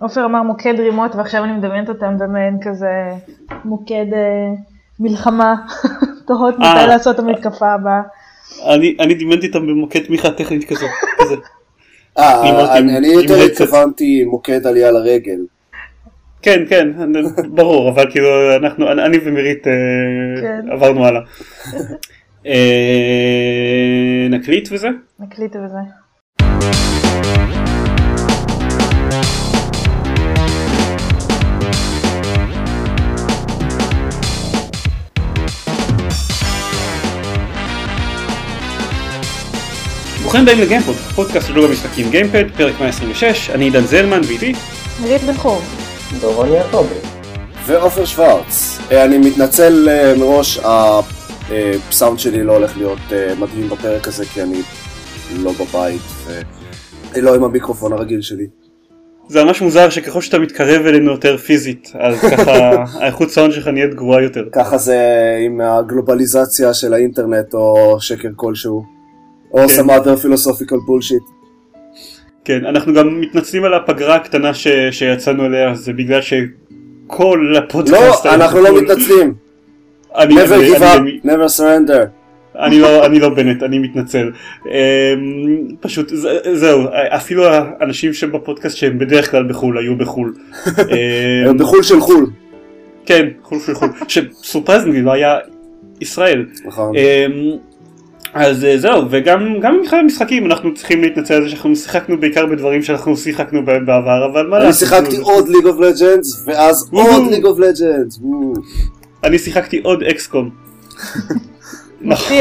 עופר אמר מוקד רימות ועכשיו אני מדמיינת אותם במעין כזה מוקד אה, מלחמה, תוהות אה. מתי לעשות את המתקפה הבאה. אני אני דימנתי אותם במוקד תמיכה טכנית כזה. כזה. אה, אני אני יותר. התכוונתי מוקד עלייה לרגל. כן כן אני- ברור אבל כאילו אנחנו אני אני ומירית אה, כן. עברנו הלאה. אה, נקליט וזה? נקליט וזה. ברוכים הבאים לגיימפוד, פודקאסט של דוג המשחקים גיימפד, פרק 126, אני עידן זלמן ואיתי. מירית בן חור. דורון יעקבי. ועופר שוורץ. אה, אני מתנצל אה, מראש, הסאונד שלי לא הולך להיות אה, מדהים בפרק הזה כי אני לא בבית ולא עם המיקרופון הרגיל שלי. זה ממש מוזר שככל שאתה מתקרב אלינו יותר פיזית, אז ככה האיכות סאונד שלך נהיית גרועה יותר. ככה זה עם הגלובליזציה של האינטרנט או שקר כלשהו. או כן. some other philosophical bullshit. כן, אנחנו גם מתנצלים על הפגרה הקטנה ש... שיצאנו אליה, זה בגלל שכל הפודקאסט... לא, אנחנו לא בחו"ל. מתנצלים. אני, never אני, give אני, up, never surrender. אני לא, אני לא בנט, אני מתנצל. אמ, פשוט, זה, זהו, אפילו האנשים שבפודקאסט שהם בדרך כלל בחו"ל היו בחו"ל. אמ, בחו"ל של חו"ל. כן, חו"ל של חו"ל, ש surprisingly לא היה ישראל. נכון. אז אה, זהו, וגם גם מבחינת המשחקים אנחנו צריכים להתנצל על זה שאנחנו שיחקנו בעיקר בדברים שאנחנו שיחקנו בהם בעבר, אבל מה אני לעשות, שיחקתי זה- עוד League of Legends ואז. עוד League of Legends. אני שיחקתי עוד אקסקום. נכון?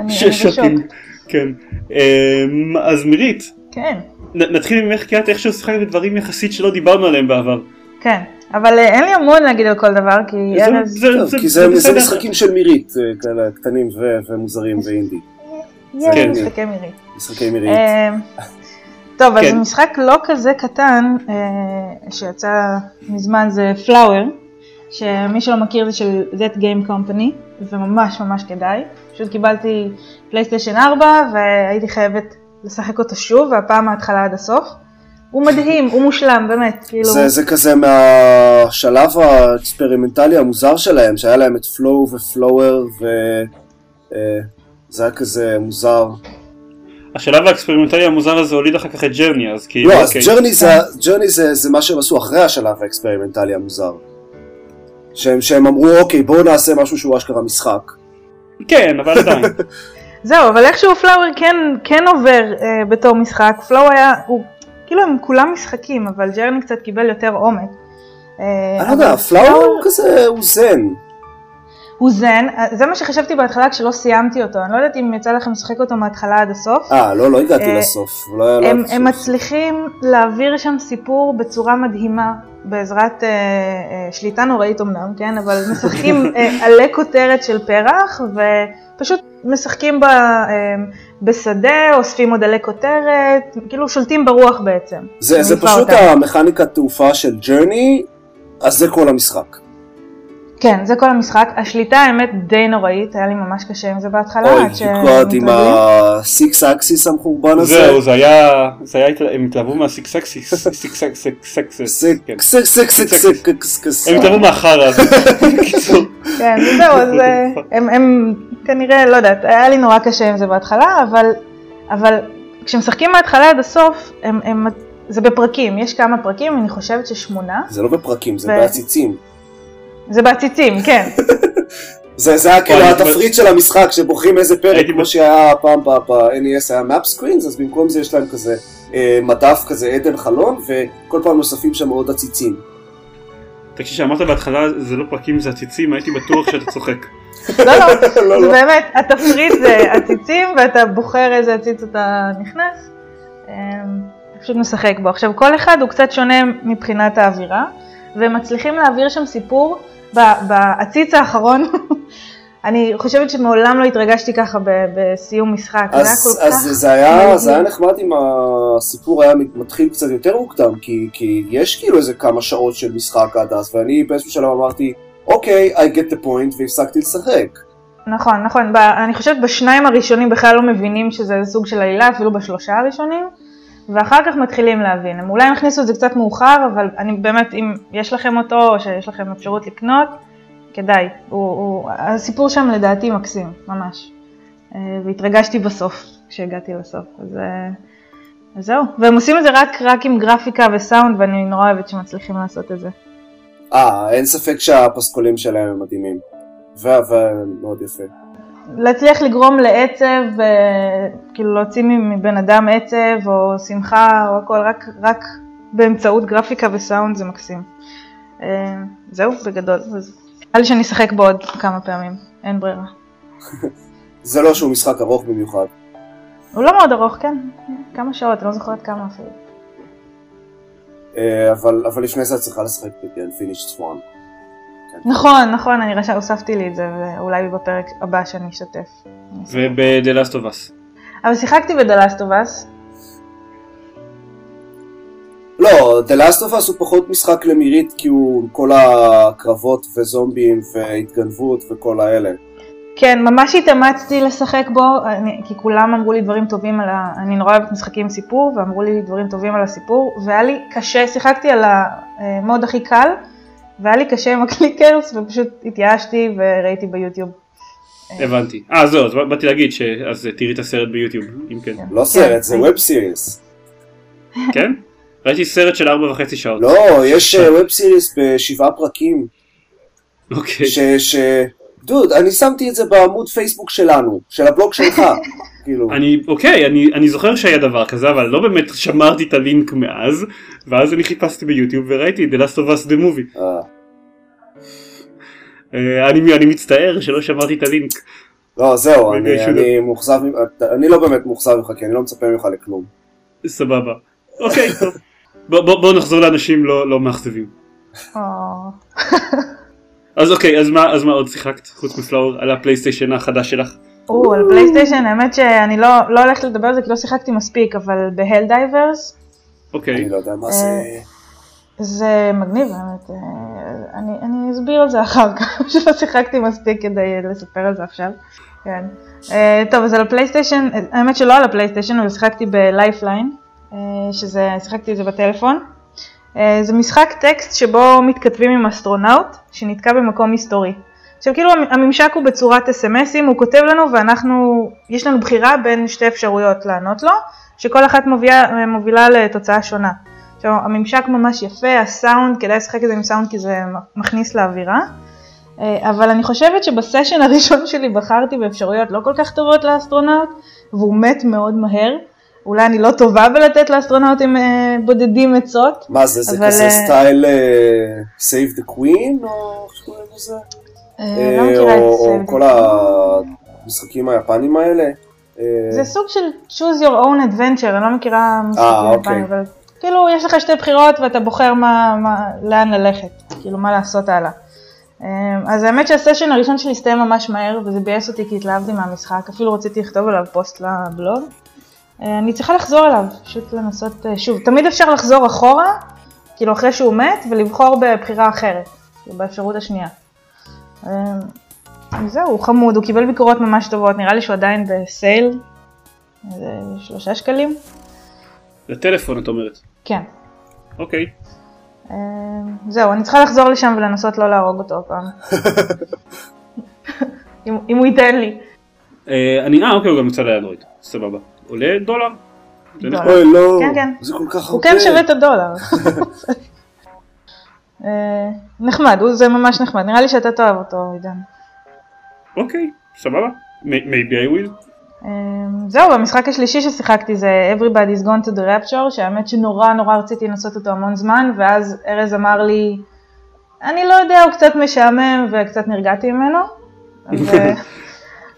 אני- ש- אני בשוק. שוקינג. כן. אמ, אז מירית, כן, נתחיל ממך כי את איכשהו שיחקת בדברים יחסית שלא דיברנו עליהם בעבר. כן. אבל אה, אין לי המון להגיד על כל דבר, כי זה- ארז... זה- טוב, זה- כי זה זה זה בסדר. משחקים של מירית, אה, כאלה קטנים ומוזרים ואינדי. כן. משחקי מירית. משחקי מירית. אה, טוב, אז כן. משחק לא כזה קטן שיצא מזמן זה Flower, שמי שלא מכיר זה של thatgamecompany, וממש ממש כדאי. פשוט קיבלתי PlayStation 4 והייתי חייבת לשחק אותו שוב, והפעם מההתחלה עד הסוף. הוא מדהים, הוא מושלם, באמת, כאילו... זה, זה כזה מהשלב האקספרימנטלי המוזר שלהם, שהיה להם את Flow ו Flower וזה היה כזה מוזר. השלב האקספרימנטלי המוזר הזה הוליד אחר כך את Journey, אז כאילו, לא, אז אוקיי. Journey זה, Journey זה, זה מה שהם עשו אחרי השלב האקספרימנטלי המוזר. שהם, שהם אמרו, אוקיי, בואו נעשה משהו שהוא אשכרה משחק. כן, אבל עדיין. זהו, אבל איכשהו Flower כן, כן עובר אה, בתור משחק. Flow היה, הוא, כאילו הם כולם משחקים, אבל Journey קצת קיבל יותר עומק. אה, אני לא יודע, אבל Flower הוא כזה, הוא זן. הוא זן, אה, זה מה שחשבתי בהתחלה כשלא סיימתי אותו, אני לא יודעת אם יצא לכם לשחק אותו מהתחלה עד הסוף. אה, לא, לא הגעתי אה, לסוף. לא, הם, הם. מצליחים להעביר שם סיפור בצורה מדהימה, בעזרת אה, אה, שליטה נוראית אמנם, כן, אבל משחקים אה, עלי כותרת של פרח, ופשוט משחקים ב, אה, בשדה, אוספים עוד עלי כותרת, כאילו שולטים ברוח בעצם. זה, זה פשוט אותם. המכניקת תעופה של ג'רני, אז זה כל המשחק. כן, זה כל המשחק. השליטה האמת די נוראית, היה לי ממש קשה עם זה בהתחלה. אוי, תקועת עם הסיקס אקסיס המחורבן הזה. זהו, זה היה, זה היה, הם התלהבו מהסיקס אקסיס. סיקס אקסיס. סיקס אקסיס. הם התלהבו מהחרא. כן, זהו, אז הם כנראה, לא יודעת, היה לי נורא קשה עם זה בהתחלה, אבל אבל כשמשחקים מההתחלה עד הסוף, הם, הם... זה בפרקים, יש כמה פרקים, אני חושבת ששמונה. זה לא בפרקים, זה בעציצים. זה בעציצים, כן, זה זה היה כאילו התפריט של המשחק, שבוחרים איזה פרק, כמו שהיה פעם ב-NES היה map screens, אז במקום זה יש להם כזה אה, מדף כזה עדן חלון, וכל פעם נוספים שם עוד עציצים. תקשיב, כשאמרת בהתחלה זה לא פרקים זה עציצים, הייתי בטוח שאתה צוחק. לא, לא, לא, זה לא. באמת, התפריט זה עציצים, ואתה בוחר איזה עציץ אתה נכנס, אמ, פשוט משחק בו. עכשיו, כל אחד הוא קצת שונה מבחינת האווירה, והם מצליחים להעביר שם סיפור בעציץ האחרון. אני חושבת שמעולם לא התרגשתי ככה בסיום משחק, זה היה אז, כל אז כך... זה, היה. זה היה נחמד אם הסיפור היה מתחיל קצת יותר מוקדם, כי, כי יש כאילו איזה כמה שעות של משחק עד אז, ואני באיזשהו שלב אמרתי, אוקיי, I get the point, והפסקתי לשחק. נכון, נכון, ב- אני חושבת בשניים הראשונים בכלל לא מבינים שזה סוג של עלילה, אפילו בשלושה הראשונים, ואחר כך מתחילים להבין. הם אולי הכניסו את זה קצת מאוחר, אבל אני באמת, אם יש לכם אותו, או שיש לכם אפשרות לקנות, כדאי. הוא, הוא, הסיפור שם לדעתי מקסים, ממש. אה, והתרגשתי בסוף, כשהגעתי לסוף. אז, אה, אז זהו. והם עושים את זה רק, רק עם גרפיקה וסאונד, ואני נורא אוהבת שמצליחים לעשות את זה. אה, אין ספק שהפסקולים שלהם הם מדהימים. ומאוד יפה. להצליח לגרום לעצב, כאילו להוציא מבן אדם עצב או שמחה או הכל, רק, רק באמצעות גרפיקה וסאונד זה מקסים. אה, זהו, בגדול. נראה לי שאני אשחק בו עוד כמה פעמים, אין ברירה. זה לא שהוא משחק ארוך במיוחד. הוא לא מאוד ארוך, כן. כמה שעות, אני לא זוכרת כמה אפילו. אה, אבל, אבל לפני זה את צריכה לשחק ב-Finished Swan. כן. נכון, נכון, אני רשם, הוספתי לי את זה, ואולי בפרק הבא שאני אשתף. Us. אבל שיחקתי Us. לא, The Last of Us הוא פחות משחק למירית כי הוא כל הקרבות וזומבים והתגנבות וכל האלה. כן, ממש התאמצתי לשחק בו, אני, כי כולם אמרו לי דברים טובים על ה... אני נורא אוהבת משחקים עם סיפור, ואמרו לי דברים טובים על הסיפור, והיה לי קשה, שיחקתי על המוד הכי קל, והיה לי קשה עם הקליקרס ופשוט התייאשתי וראיתי ביוטיוב. הבנתי. אה זהו, אז באתי להגיד אז תראי את הסרט ביוטיוב, אם כן. לא סרט, זה ווב סיריס. כן? ראיתי סרט של ארבע וחצי שעות. לא, יש ווב סיריס בשבעה פרקים. אוקיי. ש... דוד, אני שמתי את זה בעמוד פייסבוק שלנו, של הבלוג שלך. כאילו. אני, אוקיי, אני, אני זוכר שהיה דבר כזה, אבל לא באמת שמרתי את הלינק מאז, ואז אני חיפשתי ביוטיוב וראיתי The Last of Us The Movie. אה. אה, אני, אני מצטער שלא שמרתי את הלינק. לא, זהו, אני, אני מאוכזב, אני לא באמת מאוכזב ממך, כי אני לא מצפה ממך לכלום. סבבה. אוקיי, טוב. בוא, בוא, בוא נחזור לאנשים לא, לא מאכזבים. אה. אז אוקיי, אז מה, אז מה עוד שיחקת חוץ מ Flower על ה PlayStation החדש שלך? או, על PlayStation, האמת שאני לא, לא הולכת לדבר על זה כי לא שיחקתי מספיק, אבל ב Helldivers. אוקיי. אני לא יודע מה זה... אה, זה מגניב האמת, אה, אני, אני אסביר על זה אחר כך, שלא שיחקתי מספיק כדי לספר על זה עכשיו. כן. אה, טוב, אז על ה PlayStation, האמת שלא על ה PlayStation, אבל שיחקתי ב Lifeline, שזה, שיחקתי את זה בטלפון. זה משחק טקסט שבו מתכתבים עם אסטרונאוט שנתקע במקום מסתורי. עכשיו כאילו הממשק הוא בצורת אס.אם.אסים, הוא כותב לנו ואנחנו, יש לנו בחירה בין שתי אפשרויות לענות לו, שכל אחת מובילה, מובילה לתוצאה שונה. עכשיו הממשק ממש יפה, הסאונד, כדאי לשחק את זה עם סאונד כי זה מכניס לאווירה, אה, אבל אני חושבת שבסשן הראשון שלי בחרתי באפשרויות לא כל כך טובות לאסטרונאוט, והוא מת מאוד מהר. אולי אני לא טובה בלתת לאסטרונאוטים אה, בודדים עצות. מה זה, זה אבל... כזה סטייל uh, Save the Queen או איך קוראים לזה? אה, לא אה, או כל המשחקים היפנים האלה. אה, זה סוג של choose your own adventure, אני לא מכירה משחקים אוקיי. יפנים, אבל כאילו יש לך שתי בחירות ואתה בוחר מה, מה, לאן ללכת, כאילו מה לעשות הלאה. אז האמת שהסשן הראשון שלי הסתיים ממש מהר וזה ביאס אותי כי התלהבתי מהמשחק, אפילו רציתי לכתוב עליו פוסט לבלוג. אני צריכה לחזור אליו, פשוט לנסות שוב, תמיד אפשר לחזור אחורה, כאילו אחרי שהוא מת, ולבחור בבחירה אחרת, באפשרות השנייה. אמ, זהו, הוא חמוד, הוא קיבל ביקורות ממש טובות, נראה לי שהוא עדיין בסייל, איזה שלושה שקלים. לטלפון את אומרת. כן. אוקיי. אמ, זהו, אני צריכה לחזור לשם ולנסות לא להרוג אותו הפעם. אם הוא ייתן לי. אה, אני, אה אוקיי, הוא גם יוצא לאנדרואיד, סבבה. עולה דולר. אוי לא, כן, כן. זה כל כך הרבה. הוא כן שווה את הדולר. אה, נחמד, זה ממש נחמד, נראה לי שאתה תאהב אותו, עידן. אוקיי, סבבה, maybe I will. אה, זהו, המשחק השלישי ששיחקתי זה Everybody's Gone to the Rapture, שהאמת שנורא נורא רציתי לנסות אותו המון זמן, ואז ארז אמר לי, אני לא יודע, הוא קצת משעמם וקצת נרגעתי ממנו.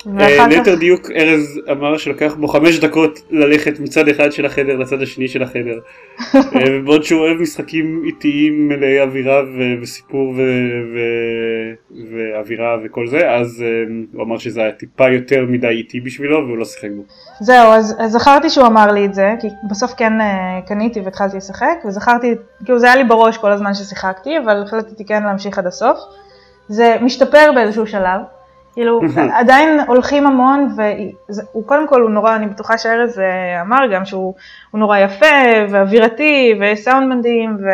אה, ליתר דיוק ארז אמר שלוקח בו חמש דקות ללכת מצד אחד של החדר לצד השני של החדר. אה, ובעוד שהוא אוהב משחקים איטיים מלאי אווירה וסיפור ואווירה וכל זה אז אה, הוא אמר שזה היה טיפה יותר מדי איטי בשבילו והוא לא שיחק בו. זהו אז זכרתי שהוא אמר לי את זה כי בסוף כן קניתי והתחלתי לשחק וזכרתי כאילו זה היה לי בראש כל הזמן ששיחקתי אבל החלטתי כן להמשיך עד הסוף. זה משתפר באיזשהו שלב. כאילו, עדיין הולכים המון, והוא קודם כל הוא נורא, אני בטוחה שארז אה, אמר גם שהוא נורא יפה, ואווירתי, וסאונד מדהים, ו...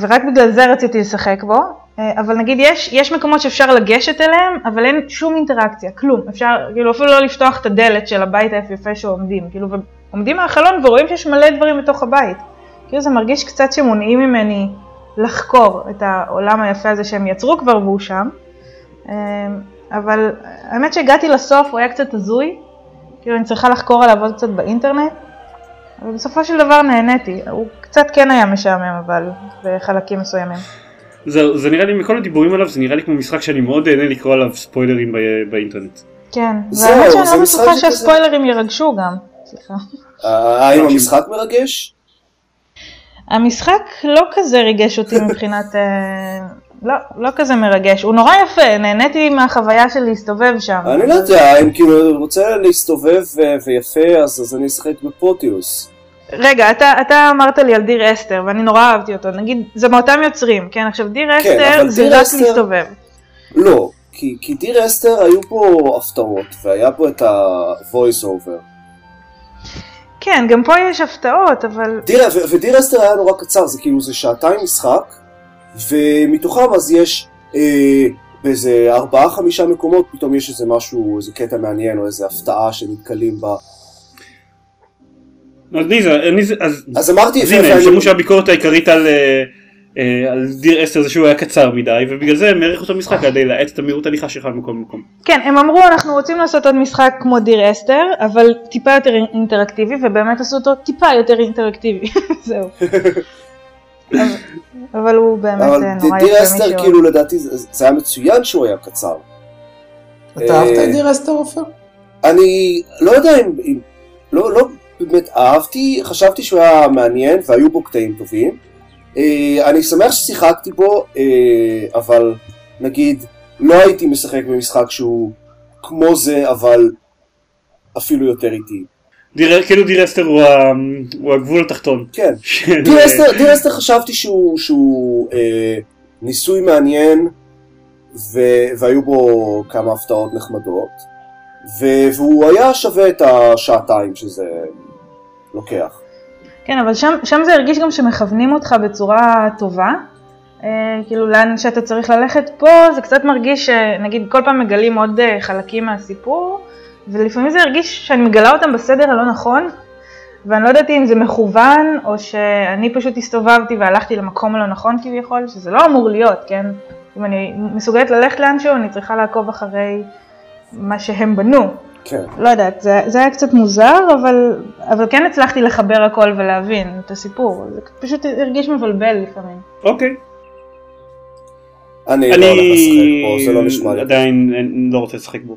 ורק בגלל זה רציתי לשחק בו. אה, אבל נגיד יש, יש מקומות שאפשר לגשת אליהם, אבל אין שום אינטראקציה, כלום. אפשר, כאילו, אפילו לא לפתוח את הדלת של הבית היפהפה שעומדים. כאילו, עומדים מהחלון ורואים שיש מלא דברים בתוך הבית. כאילו זה מרגיש קצת שמונעים ממני לחקור את העולם היפה הזה שהם יצרו כבר והוא שם. אמ, אבל האמת שהגעתי לסוף, הוא היה קצת הזוי, כאילו אני צריכה לחקור עליו עוד קצת באינטרנט, אבל בסופו של דבר נהניתי, הוא קצת כן היה משעמם אבל, בחלקים מסוימים. זה, זה נראה לי, מכל הדיבורים עליו, זה נראה לי כמו משחק שאני מאוד אהנה לקרוא עליו ספוילרים באינטרנט. כן, והאמת שאני לא בטוחה שהספוילרים ירגשו גם, סליחה. אה, האם המשחק מרגש? המשחק לא כזה ריגש אותי מבחינת, אה, לא, לא כזה מרגש, הוא נורא יפה, נהניתי מהחוויה של להסתובב שם. אני לא יודע, אם כאילו רוצה להסתובב ויפה אז, אז אני אשחק בפרוטיוס. רגע, אתה, אתה אמרת לי על דיר אסתר ואני נורא אהבתי אותו, נגיד זה מאותם יוצרים, כן? עכשיו דיר כן, אסתר זה רק אסתר... להסתובב. לא, כי, כי דיר אסתר היו פה הפתעות והיה פה את ה-voice over. כן, גם פה יש הפתעות, אבל... דיר, ודיר אסתר היה נורא קצר, זה כאילו זה שעתיים משחק, ומתוכם אז יש אה, באיזה ארבעה חמישה מקומות, פתאום יש איזה משהו, איזה קטע מעניין או איזה הפתעה שנתקלים בה. אז מי זה, אז, אז אמרתי, אז הנה, הם שמעו שהביקורת העיקרית על... אה, אה, על דיר 10 זה שהוא היה קצר מדי ובגלל זה הם העריכו את המשחק כדי להאט את המהירות הליכה שלך ממקום למקום. כן הם אמרו אנחנו רוצים לעשות עוד משחק כמו דיר אסתר אבל טיפה יותר אינטראקטיבי ובאמת עשו אותו טיפה יותר אינטראקטיבי זהו. אבל הוא באמת נורא יפה אבל דיר אסתר כאילו לדעתי זה היה מצוין שהוא היה קצר. אתה אהבת את דיר אסתר עופר? אני לא יודע אם לא לא באמת אהבתי חשבתי שהוא היה מעניין והיו בו קטעים טובים. אה, אני שמח ששיחקתי בו, אה, אבל נגיד, לא הייתי משחק במשחק שהוא כמו זה, אבל אפילו יותר איטי. דיר, כאילו דיר אסתר הוא, הוא הגבול התחתון. כן. דיר, אסתר, דיר אסתר חשבתי שהוא, שהוא אה, ניסוי מעניין ו, והיו בו כמה הפתעות נחמדות ו, והוא היה שווה את השעתיים שזה לוקח. כן, אבל שם, שם זה הרגיש גם שמכוונים אותך בצורה טובה. אה, כאילו לאן שאתה צריך ללכת פה זה קצת מרגיש שנגיד כל פעם מגלים עוד אה, חלקים מהסיפור ולפעמים זה הרגיש שאני מגלה אותם בסדר הלא נכון ואני לא ידעתי אם זה מכוון או שאני פשוט הסתובבתי והלכתי למקום הלא נכון כביכול שזה לא אמור להיות כן אם אני מסוגלת ללכת לאנשהו אני צריכה לעקוב אחרי מה שהם בנו כן. לא יודעת, זה, זה היה קצת מוזר, אבל, אבל כן הצלחתי לחבר הכל ולהבין את הסיפור. זה פשוט הרגיש מבלבל לפעמים. אוקיי. אני, אני לא הולך לשחק בו, זה לא נשמע לי. עדיין לא רוצה לשחק בו.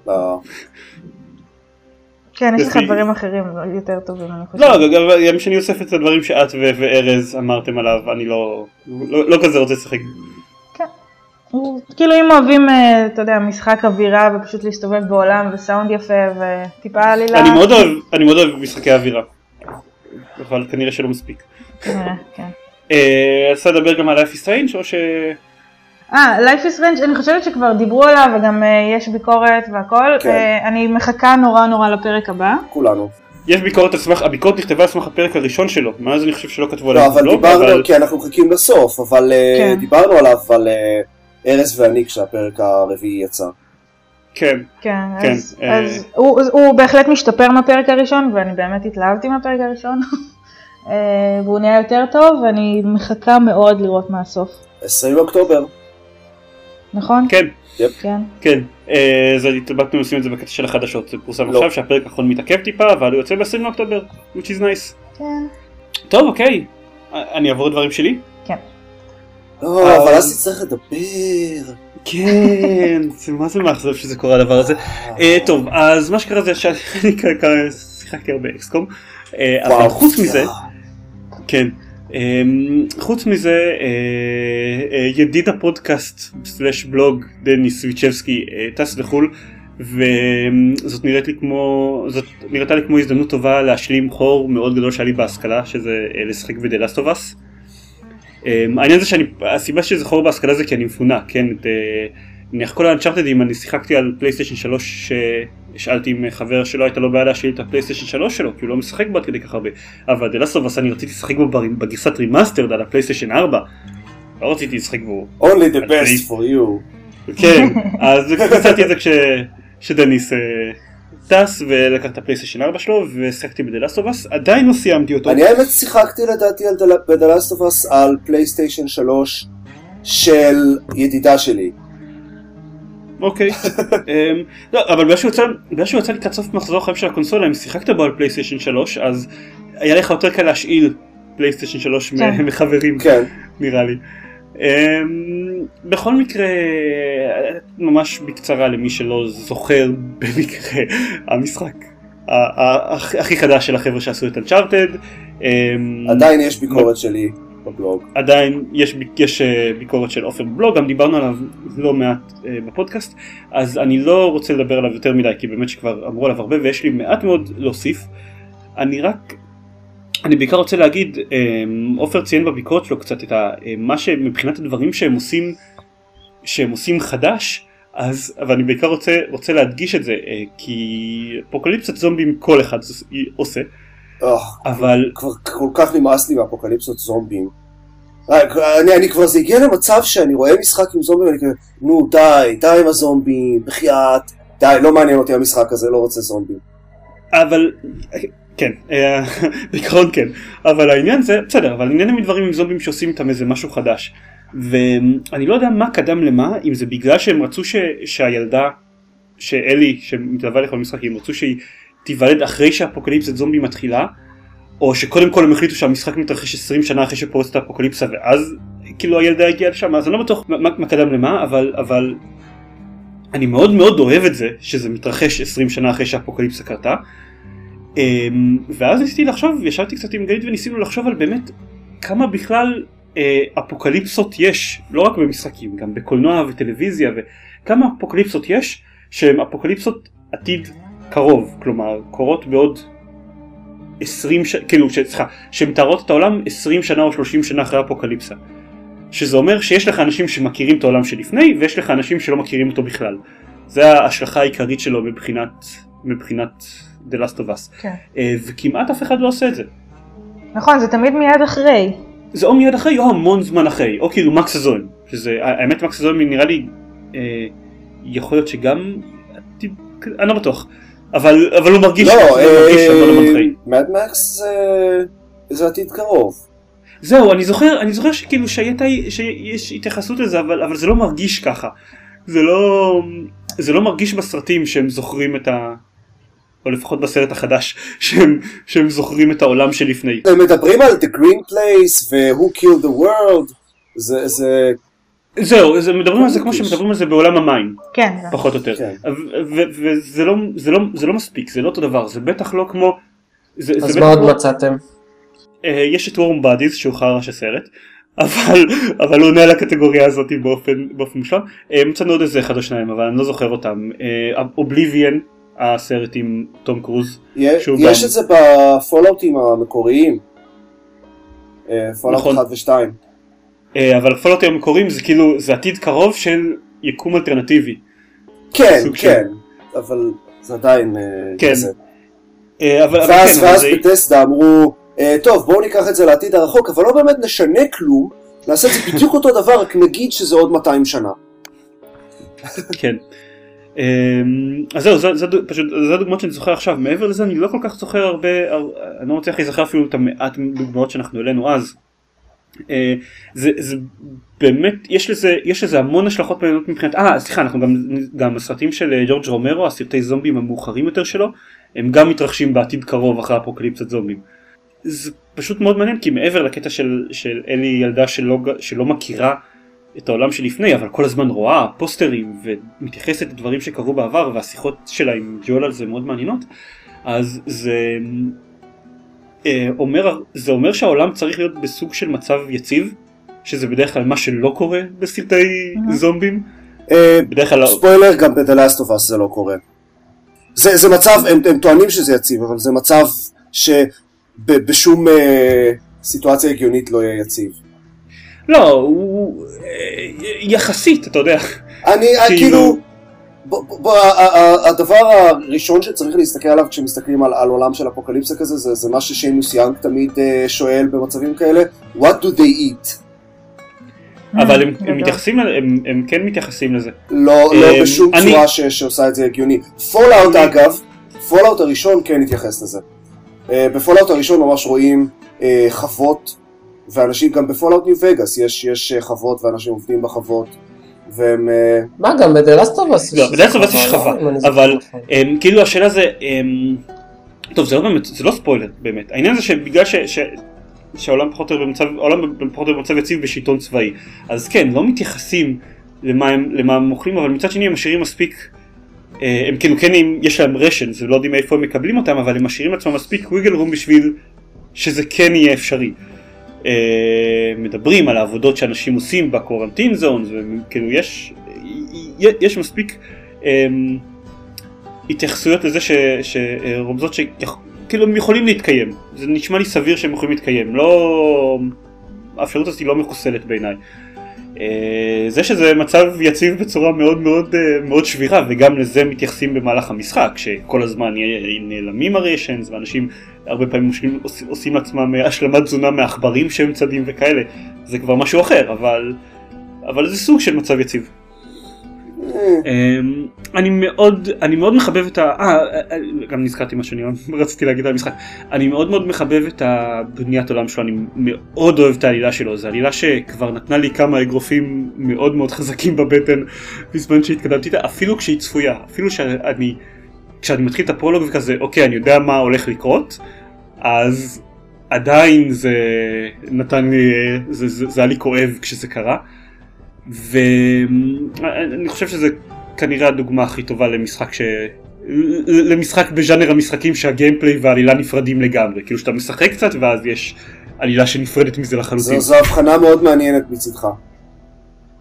לא. כן, יש לך דברים אחרים יותר טובים, אני חושב. לא, גם כשאני אוסף את הדברים שאת וארז אמרתם עליו, אני לא, לא, לא כזה רוצה לשחק. כאילו אם אוהבים, אה, אתה יודע, משחק אווירה ופשוט להסתובב בעולם וסאונד יפה וטיפה עלילה. אני מאוד אוהב, משחקי אווירה. אבל כנראה שלא מספיק. כנראה, כן. אה, אז לדבר גם על Life is Strange או ש... אה, Life is Strange, אני חושבת שכבר דיברו עליו וגם אה, יש ביקורת והכל. כן. אני מחכה נורא נורא לפרק הבא. כולנו. יש ביקורת על סמך, הביקורת נכתבה על סמך הפרק הראשון שלו, מאז אני חושב שלא כתבו עליו. לא, אבל דיברנו, אבל... כי אנחנו מחכים לסוף, אבל כן. דיברנו עליו, אבל ארז ואני כשהפרק הרביעי יצא. כן. כן, כן. אז, אה... אז הוא, הוא בהחלט משתפר מהפרק הראשון ואני באמת התלהבתי מהפרק הראשון. אה, והוא נהיה יותר טוב ואני מחכה מאוד לראות מה הסוף. 20 אוקטובר. נכון? כן. יפ. כן. כן. אה, אז התלבטנו עושים את זה בקטע של החדשות, זה פורסם לא. עכשיו שהפרק האחרון מתעכב טיפה אבל הוא יוצא ב-20 לאוקטובר, which is nice. כן. טוב אוקיי, אני אעבור לדברים שלי? כן. לא, אבל אז תצטרך לדבר. כן, זה מה זה מאכזב שזה קורה הדבר הזה. אה, טוב, אז מה שקרה זה שאני שיחקתי הרבה XCOM, אה, אבל חוץ מזה, כן, חוץ מזה, אה, ידיד הפודקאסט slash בלוג דני סוויצ'בסקי טס לחו"ל. וזאת נראית לי כמו, זאת נראתה לי כמו הזדמנות טובה להשלים חור מאוד גדול שהיה לי בהשכלה שזה לשחק בדלסטובס. Um, העניין זה שאני, הסיבה שזה חור בהשכלה זה כי אני מפונה, כן, את, נניח כל ה Uncharted-ים אני שיחקתי על PlayStation 3 שהשאלתי עם חבר שלא הייתה לו בעיה להשאיל את הפלייסטיישן 3 שלו כי הוא לא משחק בו עד כדי כך הרבה אבל The Last of Us אני רציתי לשחק בו בגרסת remastered על הפלייסטיישן 4 לא רציתי לשחק בו Only the best for you. כן אז קצתי את זה כשדניס אה, טס ולקח את הפלייסטיישן 4 שלו ושיחקתי ב-The Last of Us עדיין לא סיימתי אותו. אני האמת שיחקתי לדעתי ב-The Last of Us על פלייסטיישן 3 של ידידה שלי. אוקיי, אמ, לא, אבל בגלל שהוא יצא לקראת סוף מחזור החיים של הקונסולה, אם שיחקת בו על פלייסטיישן 3, אז היה לך יותר קל להשאיל פלייסטיישן 3 כן. מחברים, כן. נראה לי. אמ, בכל מקרה, ממש בקצרה למי שלא זוכר במקרה, המשחק הכי חדש של החבר'ה שעשו את אנצ'ארטד. עדיין יש ביקורת שלי בבלוג. עדיין יש, יש אה, ביקורת של עופר בבלוג, גם דיברנו עליו לא מעט אה, בפודקאסט, אז אני לא רוצה לדבר עליו יותר מדי, כי באמת שכבר אמרו עליו הרבה ויש לי מעט מאוד להוסיף. אני רק, אני בעיקר רוצה להגיד, אה, עופר ציין בביקורת שלו קצת את ה, מה שמבחינת הדברים שהם עושים, שהם עושים חדש, אז, אבל אני בעיקר רוצה, רוצה להדגיש את זה, כי אפוקליפסת זומבים כל אחד עושה. אבל כבר כל כך נמאס לי מאפוקליפסות זומבים. אני, אני כבר זה הגיע למצב שאני רואה משחק עם זומבים ואני כזה נו די די עם הזומבים בחייאת די לא מעניין אותי המשחק הזה לא רוצה זומבים. אבל כן בעיקרון כן אבל העניין זה בסדר אבל העניין עם דברים עם זומבים שעושים איתם איזה משהו חדש ואני לא יודע מה קדם למה אם זה בגלל שהם רצו ש, שהילדה שאלי שמתלווה לך במשחק הם רצו שהיא תיוולד אחרי שהאפוקליפסת זומבי מתחילה, או שקודם כל הם החליטו שהמשחק מתרחש 20 שנה אחרי שפורצת האפוקליפסה ואז כאילו הילדה הגיעה לשם, אז אני לא בטוח מה, מה קדם למה, אבל, אבל אני מאוד מאוד אוהב את זה שזה מתרחש 20 שנה אחרי שהאפוקליפסה קרתה. אמ, ואז ניסיתי לחשוב, ישבתי קצת עם גלית וניסינו לחשוב על באמת כמה בכלל אה, אפוקליפסות יש, לא רק במשחקים, גם בקולנוע וטלוויזיה, וכמה אפוקליפסות יש שהן אפוקליפסות עתיד קרוב, כלומר קורות בעוד 20 שנה, כאילו, סליחה, שמתארות את העולם 20 שנה או 30 שנה אחרי אפוקליפסה. שזה אומר שיש לך אנשים שמכירים את העולם שלפני ויש לך אנשים שלא מכירים אותו בכלל. זה ההשלכה העיקרית שלו מבחינת, מבחינת The Last of Us. כן. אה, וכמעט אף אחד לא עושה את זה. נכון, זה תמיד מיד אחרי. זה או מיד אחרי או המון זמן אחרי, או כאילו מקס הזוהן. שזה, האמת מקס הזוהן נראה לי, אה, יכול להיות שגם, אני לא בטוח. אבל, אבל הוא מרגיש, לא, הוא מרגיש המון המון חיים. מדמקס זה... זה עתיד קרוב. זהו, אני זוכר, אני זוכר שכאילו שהייתה, שיש התייחסות לזה, אבל, אבל זה לא מרגיש ככה. זה לא, זה לא מרגיש בסרטים שהם זוכרים את ה... או לפחות בסרט החדש, שהם, שהם זוכרים את העולם שלפני. הם מדברים על The Green Place ו-Who Killed the World, זה, זה זהו, זה מדברים על זה כמו שמדברים על זה בעולם המים, כן. פחות או יותר, כן. וזה לא, זה לא, זה לא מספיק, זה לא אותו דבר, זה בטח לא כמו, זה, אז זה מה בטח עוד לא, מצאתם? אה, יש את וורם בדיז שהוא חרא של סרט, אבל, אבל הוא עונה לקטגוריה הזאת באופן, באופן מושלם, אה, מצאנו עוד איזה אחד או שניים אבל אני לא זוכר אותם, אובליביאן, הסרט עם תום קרוז, יש יש גם- את זה בפולאוטים המקוריים. Fallout נכון. 1 ו-2. אה, אבל הפולאוטים המקוריים זה כאילו, זה עתיד קרוב של יקום אלטרנטיבי, כן, סוג של- כן, אבל זה עדיין אה, כן. כזה. אה, אבל, אבל ואז כן, אבל ואז זה- Bethesda אמרו, "אה, טוב בואו ניקח את זה לעתיד הרחוק, אבל לא באמת נשנה כלום, נעשה את זה בדיוק אותו דבר, רק נגיד שזה עוד 200 שנה. כן. אמ, אז זהו, זה, זה, פשוט, זה הדוגמאות שאני זוכר עכשיו, מעבר לזה אני לא כל כך זוכר הרבה, הר- אני לא מצליח להיזכר אפילו את המעט דוגמאות שאנחנו העלינו אז. אה, זה, זה באמת, יש לזה, יש לזה המון השלכות מעניינות מבחינת, אה סליחה, אנחנו גם, גם הסרטים של אה, ג'ורג' רומרו, הסרטי זומבים המאוחרים יותר שלו, הם גם מתרחשים בעתיד קרוב אחרי אפוקליפסת זומבים. זה פשוט מאוד מעניין כי מעבר לקטע של, של אלי ילדה שלא, שלא מכירה את העולם שלפני אבל כל הזמן רואה פוסטרים ומתייחסת לדברים שקרו בעבר והשיחות שלה עם ג'ול על זה מאוד מעניינות אז זה אומר זה אומר שהעולם צריך להיות בסוג של מצב יציב שזה בדרך כלל מה שלא קורה בסרטי. זומבים אה, בדרך כלל לא- ספוילר, גם ב-The Last of Us זה לא קורה. זה, זה מצב, הם, הם טוענים שזה יציב, אבל זה מצב שבשום אה, סיטואציה הגיונית לא יהיה יציב. לא הוא אה, יחסית אתה יודע אני, כאילו- כאילו, ב- ב- ב- ה- הדבר הראשון שצריך להסתכל עליו כשמסתכלים על, על עולם של אפוקליפסה כזה, זה, זה מה ששיימוס יאנג תמיד אה, שואל במצבים כאלה, what do they eat? אבל הם-. הם מתייחסים, הם- הם כן מתייחסים לזה. לא, לא בשום אני- צורה ש, שעושה את זה הגיוני. Fallout אגב, Fallout הראשון כן התייחס לזה. אה, ב Fallout הראשון ממש רואים אה, חוות, ואנשים, גם ב Fallout New Vegas יש, יש אה, חוות ואנשים עובדים בחוות, והם... אה, מה גם בדלסטובס? לא, כאילו יש חווה, אבל אמ, כאילו השאלה זה, אמ, טוב זה לא באמת, זה לא ספוילר באמת, העניין זה שבגלל ש... ש- שהעולם פחות או יותר במצב, העולם פחות או יותר במצב יציב בשלטון צבאי, אז כן, לא מתייחסים למה הם, למה הם אוכלים, אבל מצד שני הם משאירים מספיק, אה, הם כאילו כן, אם יש להם רשן, זה לא יודעים מאיפה הם מקבלים אותם, אבל הם משאירים לעצמם מספיק וויגל רום בשביל שזה כן יהיה אפשרי. אה, מדברים על העבודות שאנשים עושים בקורנטין זונס, וכאילו יש, יש מספיק אה, התייחסויות לזה ש, שרומזות שכאילו הם יכולים להתקיים, זה נשמע לי סביר שהם יכולים להתקיים, לא... האפשרות הזאת היא לא מחוסלת בעיניי. אה, זה שזה מצב יציב בצורה מאוד מאוד אה, מאוד שבירה וגם לזה מתייחסים במהלך המשחק שכל הזמן נעלמים הרשנס ואנשים הרבה פעמים עושים, עושים, לעצמם אה, השלמת תזונה מעכברים שהם צדים וכאלה זה כבר משהו אחר אבל אבל זה סוג של מצב יציב. אה, אמ, אני מאוד אני מאוד מחבב את ה... אה, אה, גם נזכרתי מה שאני רציתי להגיד על המשחק. אני מאוד מאוד מחבב את הבניית עולם שלו, אני מאוד אוהב את העלילה שלו, זו עלילה שכבר נתנה לי כמה אגרופים מאוד מאוד חזקים בבטן בזמן שהתקדמתי איתה, אפילו כשהיא צפויה, אפילו שאני... כשאני מתחיל את הפרולוג וכזה, אוקיי, אני יודע מה הולך לקרות, אז עדיין זה נתן לי, זה, זה, זה היה לי כואב כשזה קרה. ואני חושב שזה כנראה הדוגמה הכי טובה למשחק ש... למשחק בז'אנר המשחקים שהגיימפליי והעלילה נפרדים לגמרי, כאילו שאתה משחק קצת ואז יש עלילה שנפרדת מזה לחלוטין. זו, זו הבחנה מאוד מעניינת מצידך.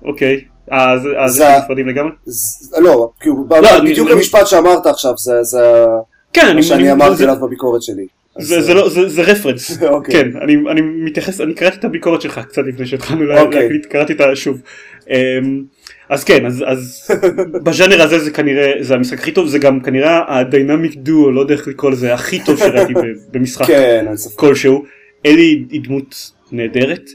אוקיי, אז אז זה- נפרדים לגמרי? לא, לא, בדיוק המשפט שאמרת עכשיו, זה, זה כן, מה אני, שאני אמרתי עליו בביקורת שלי. אז, זה, זה לא, זה, זה רפרנס, אוקיי. כן, אני, אני מתייחס, אני קראתי את הביקורת שלך קצת לפני שהתחלנו אוקיי. להקליט, קראתי אותה שוב. אמ, אז כן, אז, אז בז'אנר הזה זה כנראה, זה המשחק הכי טוב, זה גם כנראה הדיינמיק דואו, לא יודע איך לקרוא לזה, הכי טוב שראיתי במשחק כן. כלשהו. אלי היא דמות נהדרת.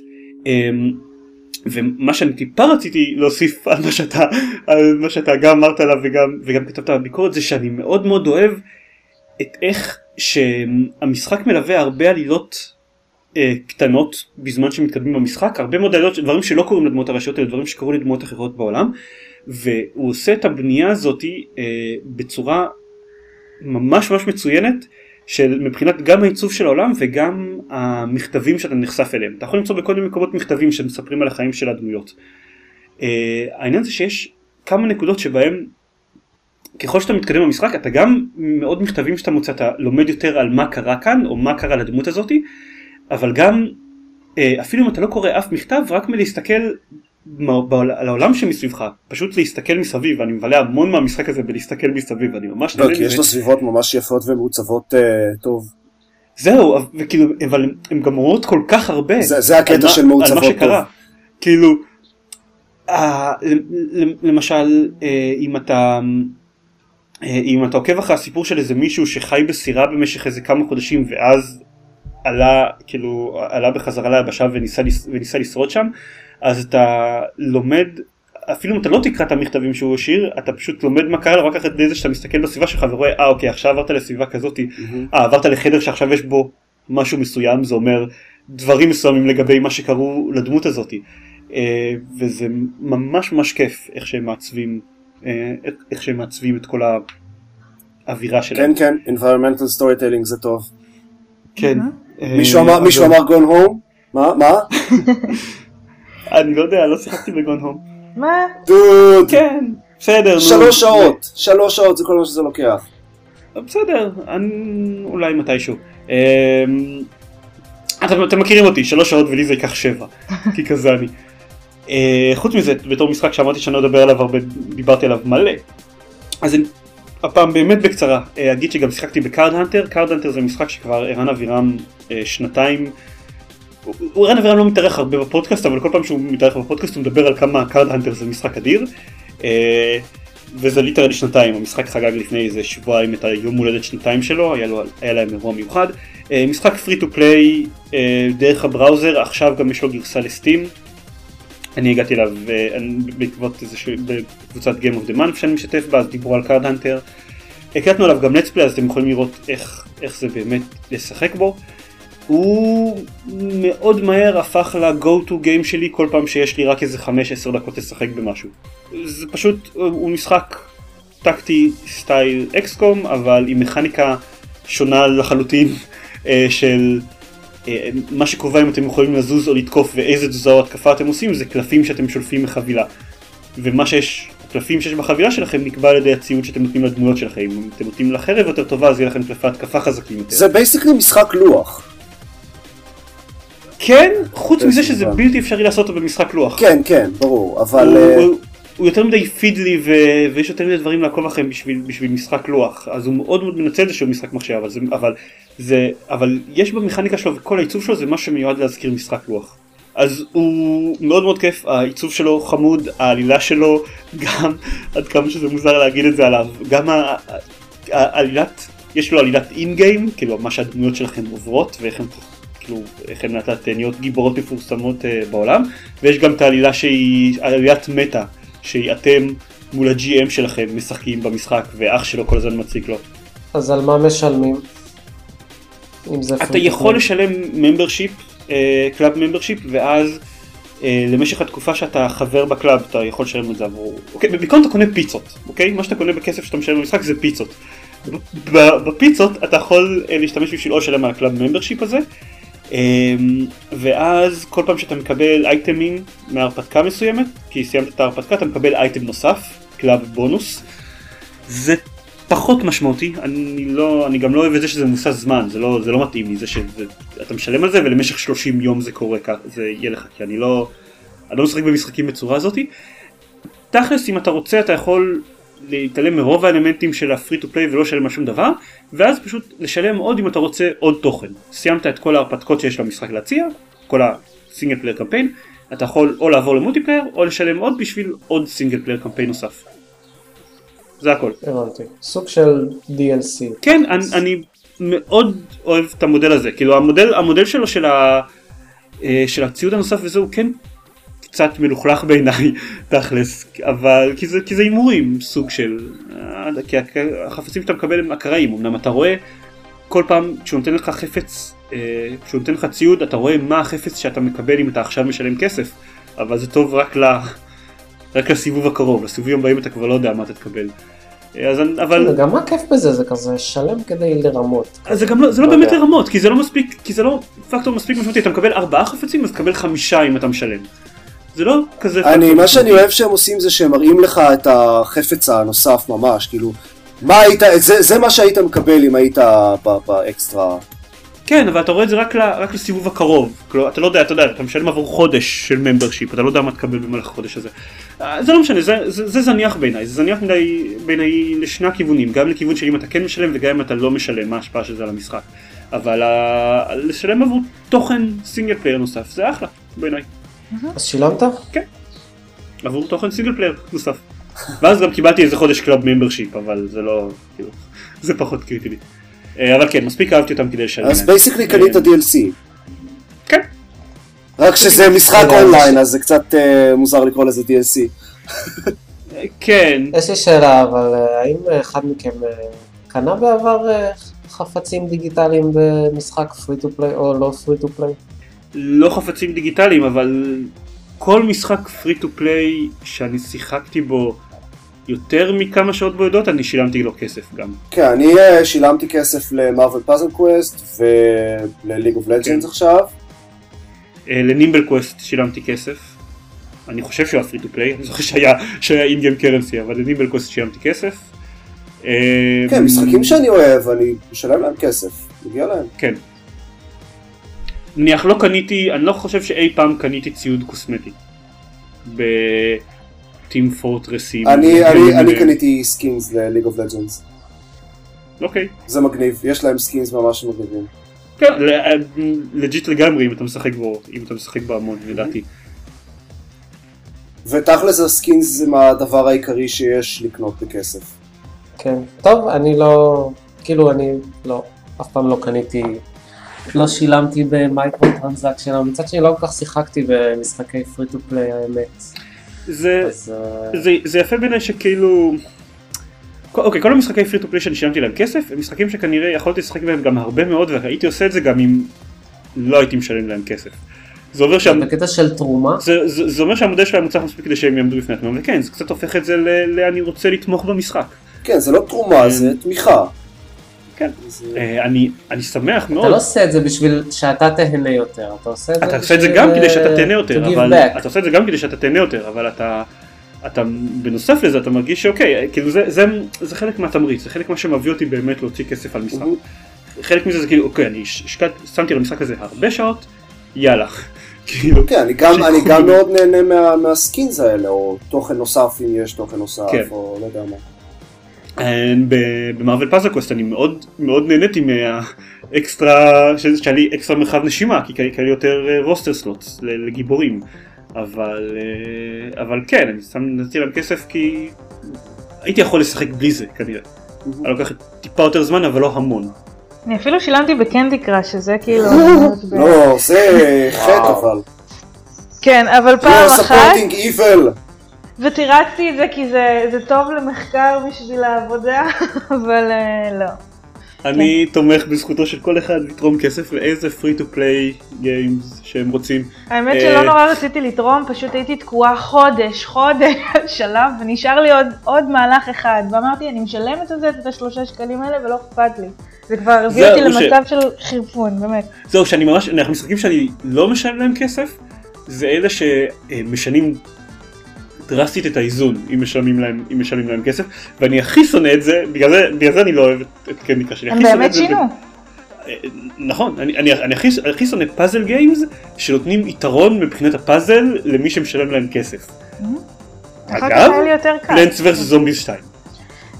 ומה שאני טיפה רציתי להוסיף על מה שאתה, על מה שאתה גם אמרת עליו וגם, וגם כתבת בביקורת זה שאני מאוד מאוד אוהב את איך שהמשחק מלווה הרבה עלילות אה, קטנות בזמן שמתקדמים במשחק, הרבה מאוד עלילות, דברים שלא קורים לדמות הראשיות אלא דברים שקורים לדמות אחרות בעולם והוא עושה את הבנייה הזאתי אה, בצורה ממש ממש מצוינת של מבחינת גם העיצוב של העולם וגם המכתבים שאתה נחשף אליהם. אתה יכול למצוא בכל מיני מקומות מכתבים שמספרים על החיים של הדמויות. Uh, העניין זה שיש כמה נקודות שבהם ככל שאתה מתקדם במשחק אתה גם מאוד מכתבים שאתה מוצא אתה לומד יותר על מה קרה כאן או מה קרה לדמות הזאתי אבל גם uh, אפילו אם אתה לא קורא אף מכתב רק מלהסתכל על העולם שמסביבך פשוט להסתכל מסביב אני מבלה המון מהמשחק הזה בלהסתכל מסביב אני ממש לא, כי יש. לו סביבות ממש יפות ומעוצבות אה, טוב. זהו, וכאילו, אבל הם- גם אומרות כל כך הרבה. זה- זה הקטע של מעוצבות על מה שקרה. טוב. כאילו, אה, למשל, אה, אם אתה, אם אתה עוקב אחרי הסיפור של איזה מישהו שחי בסירה במשך איזה כמה חודשים ואז עלה, כאילו, עלה בחזרה ליבשה וניסה, וניסה לשרוד שם, אז אתה לומד, אפילו אם אתה לא תקרא את המכתבים שהוא השאיר, אתה פשוט לומד מה קרה לו רק אחרי זה שאתה מסתכל בסביבה שלך ורואה, אה אוקיי, עכשיו עברת לסביבה כזאתי, אה, עברת לחדר שעכשיו יש בו משהו מסוים, זה אומר דברים מסוימים לגבי מה שקרו לדמות הזאת. אה, וזה ממש ממש כיף איך שהם מעצבים, אה, איך שהם מעצבים את כל האווירה שלהם. כן, כן, environmental storytelling זה טוב. כן. אה, מישהו אמר- מישהו אמר גון הום? מה? מה? אני לא יודע, לא שיחקתי בגון הום. מה? דוד! כן, בסדר. שלוש שעות, שלוש שעות זה כל מה שזה לוקח. בסדר, אני... אולי מתישהו. אמ, אתם, מכירים אותי, שלוש שעות ולי זה ייקח שבע, כי כזה אני. אה, חוץ מזה, בתור משחק שאמרתי שאני לא אדבר עליו הרבה, דיברתי עליו מלא. אז הפעם באמת בקצרה, אה, אגיד שגם שיחקתי ב Card Hunter, Card Hunter זה משחק שכבר ערן אבירם אה, שנתיים. ערן אבירם לא מתארח הרבה בפודקאסט, אבל כל פעם שהוא מתארח בפודקאסט הוא מדבר על כמה Card Hunter זה משחק אדיר. אה, וזה literally שנתיים, המשחק חגג לפני איזה שבועיים את היום הולדת שנתיים שלו, היה, לו, היה להם אירוע מיוחד. אה, משחק free to play דרך הבראוזר, עכשיו גם יש לו גרסה ל Steam. אני הגעתי אליו אה, בעקבות איזשהו, בקבוצת Game of the Month שאני משתף בה, אז דיברו על Card Hunter. הקלטנו עליו גם let's play אז אתם יכולים לראות איך, איך זה באמת לשחק בו. הוא מאוד מהר הפך ל-go to game שלי כל פעם שיש לי רק איזה 5-10 דקות לשחק במשהו. זה פשוט, הוא משחק טקטי style XCOM אבל עם מכניקה שונה לחלוטין אה, של אה, מה שקובע אם אתם יכולים לזוז או לתקוף ואיזה תזוזה או התקפה אתם עושים זה קלפים שאתם שולפים מחבילה. ומה שיש, הקלפים שיש בחבילה שלכם נקבע על ידי הציוד שאתם נותנים לדמויות שלכם. אם אתם נותנים לחרב יותר טובה אז יהיה לכם קלפי התקפה חזקים יותר. זה basically משחק לוח. כן, חוץ מזה שזה בלתי אפשרי לעשות אותו במשחק לוח. כן, כן, ברור, אבל... הוא, אה, הוא, יותר מדי פידלי ו... ויש יותר מדי דברים לעקוב לכם בשביל, בשביל משחק לוח אז הוא מאוד מאוד מנצל את זה שהוא משחק מחשב אבל, זה, אבל, זה, אבל יש במכניקה שלו וכל העיצוב שלו זה משהו שמיועד להזכיר משחק לוח. אז הוא מאוד מאוד כיף, העיצוב שלו חמוד, העלילה שלו גם, עד כמה שזה מוזר להגיד את זה עליו, גם העלילת, יש לו עלילת אין גיים, כאילו מה שהדמויות שלכם עוברות ואיך הן כאילו לאט לאט נהיות גיבורות מפורסמות uh, בעולם ויש גם את העלילה שהיא עלילת מטה שהיא אתם מול ה-GM שלכם משחקים במשחק ואח שלו כל הזמן מציק לו. אז על מה משלמים? אתה יכול לשלם membership, club membership ואז אה, למשך התקופה שאתה חבר ב club אתה יכול לשלם את זה עבור, אוקיי, בעיקרון אתה קונה פיצות, אוקיי? מה שאתה קונה בכסף שאתה משלם במשחק זה פיצות. בפיצות אתה יכול אה, להשתמש בשביל או לשלם על ה club membership הזה ואז כל פעם שאתה מקבל אייטמים מהרפתקה מסוימת, כי סיימת את ההרפתקה אתה מקבל אייטם נוסף, club בונוס. זה פחות משמעותי, אני, לא, אני גם לא אוהב את זה שזה מבוסס זמן, זה לא, זה לא מתאים לי, זה שאתה משלם על זה ולמשך 30 יום זה קורה, זה יהיה לך, כי אני לא, אני לא משחק במשחקים בצורה הזאתי. תכלס אם אתה רוצה אתה יכול להתעלם מרוב האלמנטים של ה free to play ולא לשלם על שום דבר ואז פשוט לשלם עוד אם אתה רוצה עוד תוכן סיימת את כל ההרפתקות שיש למשחק להציע כל ה single player campaign אתה יכול או לעבור ל multiplayer או לשלם עוד בשביל עוד single player campaign נוסף זה הכל. הבנתי. סוג של DLC. כן אני, אני מאוד אוהב את המודל הזה כאילו המודל המודל שלו של, ה, אה, של הציוד הנוסף וזה הוא כן קצת מלוכלך בעיניי תכלס אבל כי זה כי זה הימורים סוג של אה, כי החפצים שאתה מקבל הם אקראיים אמנם אתה רואה כל פעם כשהוא נותן לך חפץ אה, כשהוא נותן לך ציוד אתה רואה מה החפץ שאתה מקבל אם אתה עכשיו משלם כסף אבל זה טוב רק, ל, רק לסיבוב הקרוב לסיבובים הבאים אתה כבר לא יודע מה אתה תקבל. אה, אז אבל גם מה כיף בזה זה כזה שלם כדי לרמות. זה גם לא, זה לא, לא באמת לרמות כי זה לא מספיק כי זה לא פקטור מספיק משמעותי אתה מקבל ארבעה חפצים אז תקבל חמישה אם אתה משלם. זה לא כזה... אני, מה שאני אוהב שהם עושים זה שהם מראים לך את החפץ הנוסף ממש, כאילו, מה היית, זה, זה מה שהיית מקבל אם היית באקסטרה. כן, אבל אתה רואה את זה רק, רק לסיבוב הקרוב. כלומר, אתה לא יודע, אתה יודע, אתה משלם עבור חודש של membership, אתה לא יודע מה תקבל במהלך החודש הזה. אה, זה לא משנה, זה, זה, זה זניח בעיניי, זה זניח מדי בעיניי לשני הכיוונים, גם לכיוון של אם אתה כן משלם וגם אם אתה לא משלם, מה ההשפעה של זה על המשחק. אבל ה... לשלם עבור תוכן single player נוסף זה אחלה בעיניי. אז שילמת? כן. עבור תוכן single player נוסף. ואז גם קיבלתי איזה חודש club membership אבל זה לא כאילו זה פחות קריטי לי. אה, אבל כן מספיק אהבתי אותם כדי לשלם. אז basically קנית DLC. כן. רק שזה משחק אונליין אז זה קצת אה, מוזר לקרוא לזה DLC. כן. יש לי שאלה אבל אה, האם אחד מכם קנה בעבר חפצים דיגיטליים במשחק free to play או לא free to play? לא חפצים דיגיטליים אבל כל משחק free to play שאני שיחקתי בו יותר מכמה שעות בודדות אני שילמתי לו כסף גם. כן אני אה, שילמתי כסף ל Marvel Puzzle Quest ול League of Legends עכשיו. אה, ל Nimble Quest שילמתי כסף. אני חושב שהוא היה free to play, אני זוכר שהיה in-game currency אבל ל Nimble Quest שילמתי כסף. אה, כן משחקים שאני אוהב אני משלם להם כסף, מגיע להם. כן. נניח לא קניתי, אני לא חושב שאי פעם קניתי ציוד קוסמטי. ב Team Fortress. אני, אני, אני קניתי skins ל League of Legends. אוקיי. זה מגניב, יש להם skins ממש מגניבים. כן, legit לגמרי אם אתה משחק בו, אם אתה משחק בהמון לדעתי. ותכלס ה skins זה הדבר העיקרי שיש לקנות בכסף. כן. טוב, אני לא, כאילו אני לא, אף פעם לא קניתי, לא שילמתי ב micro transaction, אבל מצד שני לא כל כך שיחקתי במשחקי free to play האמת. זה, אז אה, זה, זה יפה בעיניי שכאילו... אוקיי, כל המשחקי free to play שאני שילמתי להם כסף, הם משחקים שכנראה יכולתי לשחק בהם גם הרבה מאוד, והייתי עושה את זה גם אם לא הייתי משלם להם כסף. זה אומר שה... בקטע של תרומה, זה, זה, זה אומר שהמודל שלהם מוצלח מספיק כדי שהם יעמדו בפני עצמם, וכן, זה קצת הופך את זה ל... ל- אני רוצה לתמוך במשחק. כן, זה לא תרומה, זה תמיכה. כן. אה, אני, אני שמח אתה מאוד. לא עושה את זה בשביל שאתה תהנה יותר, אתה עושה את זה אתה עושה את זה גם כדי אה, שאתה תהנה יותר, to give אבל. אתה עושה את זה גם כדי שאתה תהנה יותר, אבל אתה, אתה בנוסף לזה אתה מרגיש שאוקיי, כאילו זה, זה, זה חלק מהתמריץ, זה חלק מה שמביא אותי באמת להוציא כסף על משחק. מהמם. חלק מזה זה כאילו אוקיי, אני השקעת, שמתי על המשחק הזה הרבה שעות, יאללה. כאילו, כן, אני גם, אני גם. מאוד נהנה מה, מה skins האלה, או תוכן נוסף אם יש תוכן נוסף, כן. או לא יודע מה. אה, ב Marvel Puzzle Quest אני מאוד מאוד נהניתי מהאקסטרה, שהיה לי אקסטרה מרחב נשימה, כי היה לי יותר roster slots לגיבורים. אבל, אה, אבל כן, אני שם נתתי להם כסף כי הייתי יכול לשחק בלי זה כנראה. היה לוקח טיפה יותר זמן אבל לא המון. אני אפילו שילמתי בקנדי קראש, שזה כאילו... לא, זה חטא אבל. כן, אבל פעם אחת. ותירצתי את זה כי זה זה טוב למחקר בשביל העבודה, אבל אה, לא. אני תומך בזכותו של כל אחד לתרום כסף לאיזה free to play games שהם רוצים. האמת אה, שלא נורא רציתי לתרום, פשוט הייתי תקועה חודש, חודש שלב, ונשאר לי עוד, עוד מהלך אחד, ואמרתי, אני משלמת על זה את השלושה שקלים האלה ולא אכפת לי. זה כבר הביא אותי ש- למצב של חירפון, באמת. זהו, שאני ממש, אנחנו משחקים שאני לא משלם להם כסף, זה אלה שמשנים דרסטית את האיזון אם משלמים להם, אם משלמים להם כסף, ואני הכי שונא את זה, בגלל זה, בגלל זה אני לא אוהב את- Candy Crush. אני הם באמת שינו. אה, נכון, אני, אני, אני הכי, הכי שונא puzzle games שנותנים יתרון מבחינת הפאזל למי שמשלם להם כסף. כך אגב. Plants Versus זומביס 2.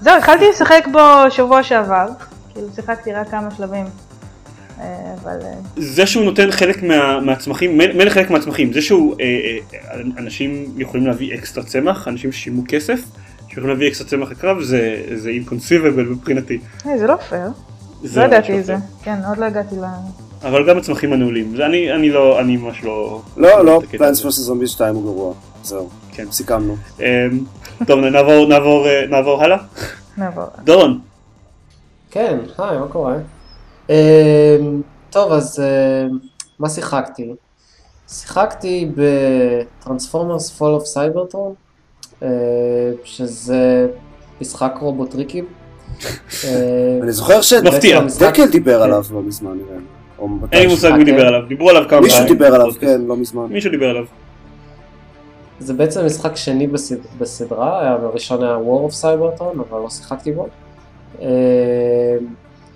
זהו, התחלתי לשחק בו שבוע שעבר, כאילו שיחקתי רק כמה שלבים, אבל... אה, זה שהוא נותן חלק מה, מהצמחים, מילא חלק מהצמחים, זה שהוא, אה, אה, אנשים יכולים להביא אקסטרה צמח, אנשים ששילמו כסף, שיכולים להביא אקסטרה צמח לקרב, זה, זה inconceivable מבחינתי. אה, זה לא פייר, זה לא ממש ידעתי לא את זה. כן, עוד לא הגעתי ל... אבל גם הצמחים הנעולים, זה אני, אני לא, אני ממש לא... לא, לא, פלנס vs זומביס 2 הוא גרוע. זהו, כן. סיכמנו. אמ, טוב, נעבור, נעבור, אה, נעבור הלאה. נעבור. דורון, כן, היי, מה קורה? אמ, טוב, אז אמ, מה שיחקתי? שיחקתי ב Transformers Fall of Cybertron, שזה משחק רובוטריקים. אמ, אני זוכר מפתיע. שדקל דיבר כן. עליו לא מזמן, נראה אין לי ש- מושג מי כן. דיבר עליו, דיברו עליו כמה מישהו פעמים דיבר עליו. כן, לא מזמן. מישהו דיבר עליו. זה בעצם משחק שני בסד... בסדרה, הראשון היה War of Cybertron, אבל לא שיחקתי בו.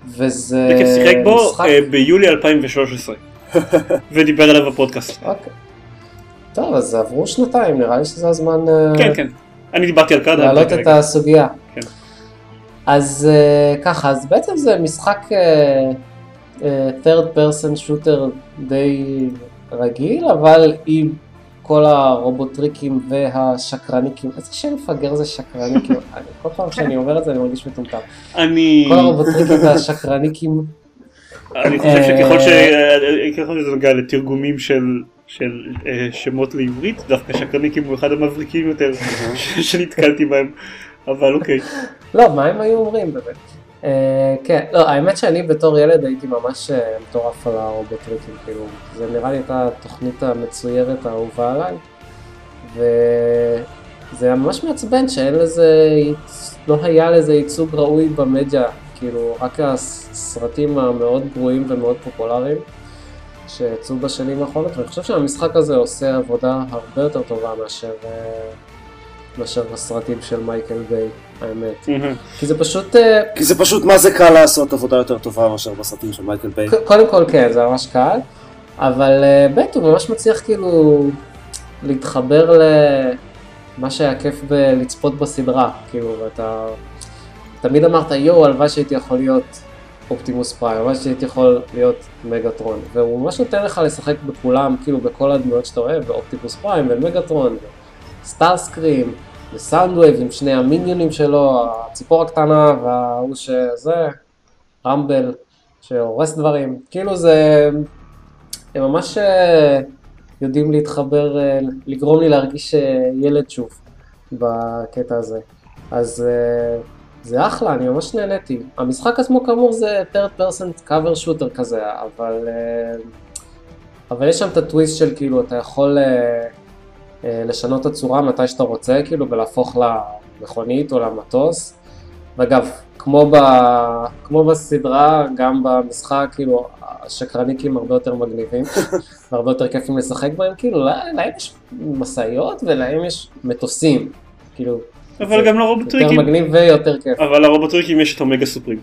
וזה דקל שיחק בו משחק... אה, ביולי 2013. ודיבר עליו בפודקאסט. אוקיי. טוב, אז עברו שנתיים, נראה לי שזה הזמן אה, כן, כן. אני דיברתי על קארד. להעלות את הסוגיה. כן. אז אה, ככה, אז בעצם זה משחק third person shooter די רגיל, אבל עם כל הרובוטריקים והשקרניקים. איזה שם מפגר זה שקרניקים. אני- כל פעם שאני אומר את זה אני מרגיש מטומטם. אני... כל הרובוטריקים והשקרניקים. אני חושב שככל ש- אה, שזה נוגע לתרגומים של של אה, שמות לעברית, דווקא שקרניקים הוא אחד המבריקים יותר שנתקלתי בהם, אבל אוקיי. לא, מה הם היו אומרים באמת? אה, כן, לא, האמת שאני בתור ילד הייתי ממש אה, מטורף על הרובוטריקים, כאילו, זה נראה לי הייתה התוכנית המצוירת האהובה עליי, וזה היה ממש מעצבן שאין לזה, לא היה לזה ייצוג ראוי במדיה, כאילו, רק הסרטים המאוד גרועים ומאוד פופולריים שיצאו בשנים האחרונות, ואני חושב שהמשחק הזה עושה עבודה הרבה יותר טובה מאשר... אה, מאשר הסרטים של מייקל ביי, האמת. כי זה פשוט, אה, כי זה פשוט מה זה קל לעשות עבודה יותר טובה מאשר בסרטים של מייקל ביי. קודם כל כן, זה ממש קל, אבל אה, ב' הוא ממש מצליח כאילו להתחבר למה שהיה כיף בלצפות בסדרה, כאילו, ואתה תמיד אמרת, יואו, הלוואי שהייתי יכול להיות אופטימוס פריים, הלוואי שהייתי יכול להיות מגטרון, והוא ממש נותן לך לשחק בכולם, כאילו בכל הדמויות שאתה אוהב, באופטימוס פריים ומגטרון, סטארסקרים, וסאונדווייב עם שני המיניונים שלו, הציפור הקטנה וההוא שזה, רמבל, שהורס דברים, כאילו זה, הם ממש אה, יודעים להתחבר, אה, לגרום לי להרגיש אה, ילד שוב בקטע הזה. אז זה אחלה, אני ממש נהניתי. המשחק עצמו כאמור זה third person cover shooter כזה, אבל, אבל יש שם את הטוויסט של כאילו אתה יכול לשנות את הצורה מתי שאתה רוצה כאילו ולהפוך למכונית או למטוס. ואגב, כמו, ב, כמו בסדרה, גם במשחק, כאילו, השקרניקים הרבה יותר מגניבים, והרבה יותר כיפים לשחק בהם, כאילו, להם יש משאיות ולהם יש מטוסים, כאילו, אבל גם לרובוטריקים, יותר מגניב ויותר כיף. אבל לרובוטריקים יש את אומגה סופרים.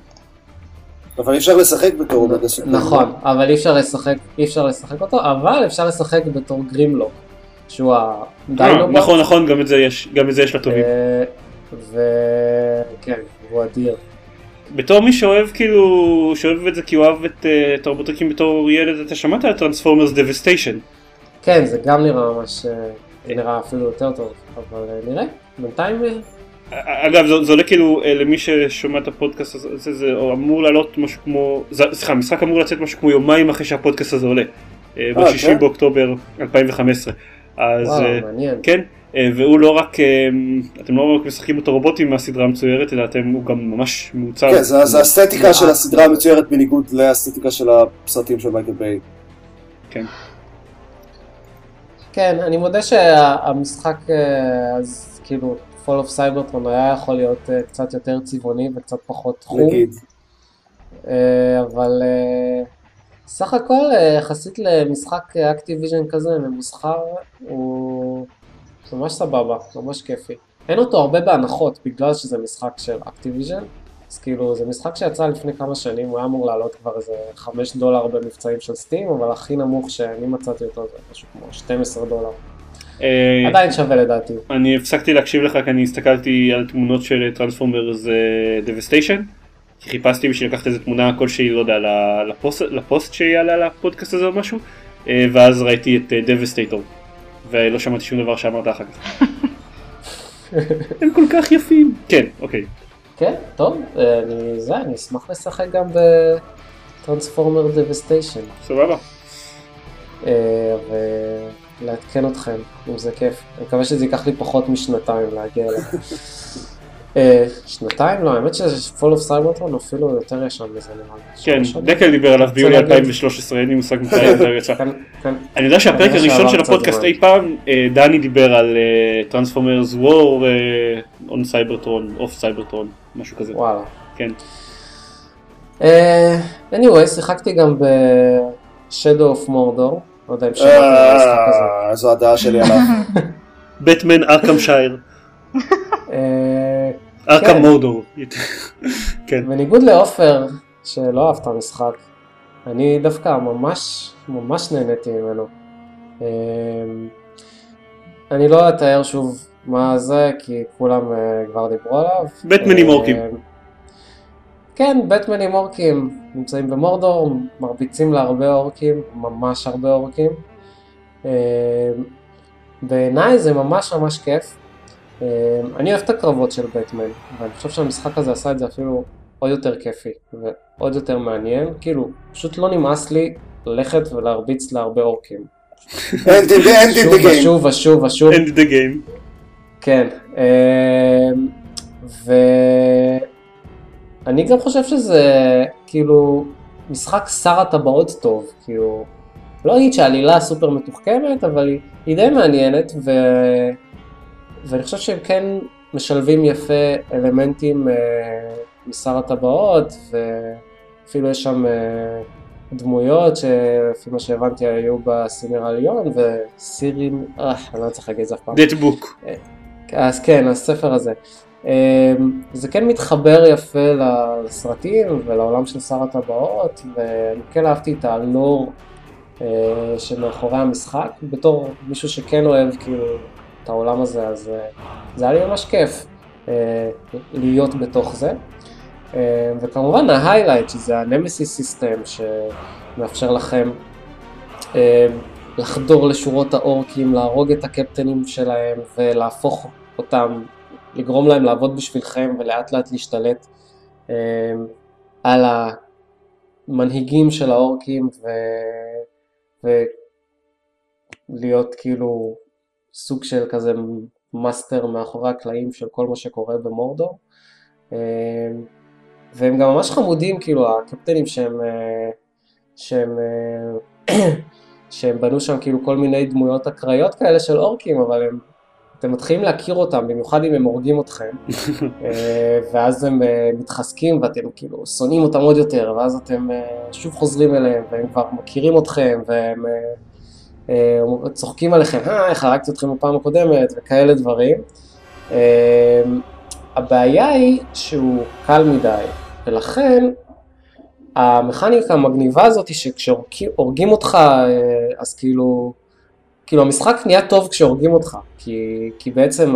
אבל אי אפשר לשחק בתור אומגה סופרים. נכון, אבל אי אפשר לשחק, אי אפשר לשחק אותו, אבל אפשר לשחק בתור גרימלוק, שהוא הדיינובוט. נכון, נכון, גם את זה יש, גם את זה יש לטובים. וכן, הוא אדיר. בתור מי שאוהב כאילו, שאוהב את זה כי הוא אוהב את, אה, הרובוטריקים בתור ילד, אתה שמעת על Transformers Devastation? כן, זה גם נראה ממש, אה, נראה אפילו יותר טוב, אבל אה, נראה, בינתיים... אגב, זה, זה עולה כאילו למי ששומע את הפודקאסט הזה, זה אמור לעלות משהו כמו, סליחה, המשחק אמור לצאת משהו כמו יומיים אחרי שהפודקאסט הזה עולה, ב-6 כן? באוקטובר 2015. אז, וואו, מעניין. כן, אה, והוא לא רק, אה, אתם לא רק משחקים אותו רובוטים מהסדרה המצוירת, אלא אתם, הוא גם ממש מעוצב. כן, זה האסתטיקה של הסדרה המצוירת בניגוד לאסתטיקה של הסרטים של מייקל ביי. כן. כן, אני מודה שהמשחק, אז כאילו, Fall of Cybertron היה יכול להיות קצת יותר צבעוני וקצת פחות חום. נגיד. אבל סך הכל, יחסית למשחק אקטיביז'ן כזה ממוסחר, הוא... ממש סבבה, ממש כיפי. אין אותו הרבה בהנחות בגלל שזה משחק של אקטיביז'ן, אז כאילו זה משחק שיצא לפני כמה שנים, הוא היה אמור לעלות כבר איזה 5 דולר במבצעים של Steam, אבל הכי נמוך שאני מצאתי אותו זה משהו כמו 12 דולר. אה, עדיין שווה לדעתי. אני הפסקתי להקשיב לך כי אני הסתכלתי על תמונות של Transformers Devastation. כי חיפשתי בשביל לקחת איזה תמונה כלשהי, לא יודע, לפוסט, לפוסט שיעלה על הפודקאסט הזה או משהו, אה, ואז ראיתי את דבסטייטור. אה, ולא שמעתי שום דבר שאמרת אחר כך. הם כל כך יפים. כן, אוקיי. כן, טוב, אני, זה, אני אשמח לשחק גם ב Transformer Devastation. סבבה. אה, ולעדכן אתכם אם זה כיף. אני מקווה שזה ייקח לי פחות משנתיים להגיע אליו. אה, שנתיים? לא, האמת ש Fall of Cybertron אפילו יותר ישן מזה נראה לי. כן, דקל דיבר עליו ביולי 2013, אין לי מושג מתי יותר יצא. אני יודע שהפרק הראשון של הפודקאסט אי פעם, אה, דני דיבר על Transformers War on Cybertron, of Cybertron, משהו כזה. וואלה. כן. אה, anyway, שיחקתי גם ב-Shadow of Mordor, לא יודע אם שמעתם על המשחק הזה. זו הדעה שלי עליו. בטמן ארקם שייר. ארכם כן. מורדור. כן. בניגוד לעופר, שלא אהב את המשחק, אני דווקא ממש ממש נהניתי ממנו. אמ, אני לא אתאר שוב מה זה, כי כולם אה, כבר דיברו עליו. בטמנים אורקים. אמ, כן, בטמנים אורקים נמצאים במורדור, מרביצים להרבה אורקים, ממש הרבה אורקים. אמ, בעיניי זה ממש ממש כיף. אמ, אני אוהב את הקרבות של בטמן, ואני חושב שהמשחק הזה עשה את זה אפילו עוד יותר כיפי ועוד יותר מעניין, כאילו, פשוט לא נמאס לי ללכת ולהרביץ להרבה אורקים. שוב ושוב ושוב ושוב. end the game. כן, אמ, ואני גם חושב שזה כאילו משחק שר הטבעות טוב, כאילו, לא אגיד שהעלילה סופר מתוחכמת, אבל היא די מעניינת, ו... ואני חושב שהם כן משלבים יפה אלמנטים אה, משר הטבעות, ואפילו יש שם אה, דמויות שלפי מה שהבנתי היו בסינרליון, וסירים, אה, אני לא צריך להגיד את זה אף פעם. דטבוק. אה, אז כן, הספר הזה. אה, זה כן מתחבר יפה לסרטים ולעולם של שר הטבעות, ואני כן אהבתי את הלור אה, שמאחורי המשחק, בתור מישהו שכן אוהב כאילו את העולם הזה, אז אה, זה היה לי ממש כיף אה, להיות בתוך זה. אה, וכמובן ה highlight, שזה ה Nemesis System שמאפשר לכם לחדור לשורות האורקים, להרוג את הקפטנים שלהם ולהפוך אותם, לגרום להם לעבוד בשבילכם ולאט לאט להשתלט על המנהיגים של האורקים ו... ולהיות כאילו סוג של כזה master מאחורי הקלעים של כל מה שקורה במורדור. אה, והם גם ממש חמודים, כאילו הקפטנים שהם, אה, שהם, אה, שהם בנו שם כאילו כל מיני דמויות אקראיות כאלה של אורקים, אבל הם, אתם מתחילים להכיר אותם, במיוחד אם הם הורגים אתכם, ואז הם מתחזקים ואתם כאילו שונאים אותם עוד יותר, ואז אתם שוב חוזרים אליהם, והם כבר מכירים אתכם, והם צוחקים עליכם, אה, איך הרגתי אתכם בפעם הקודמת, וכאלה דברים. הבעיה היא שהוא קל מדי, ולכן המכניקה המגניבה הזאת היא שכשהורגים אותך אה, אז כאילו, כאילו המשחק נהיה טוב כשהורגים אותך, כי, כי בעצם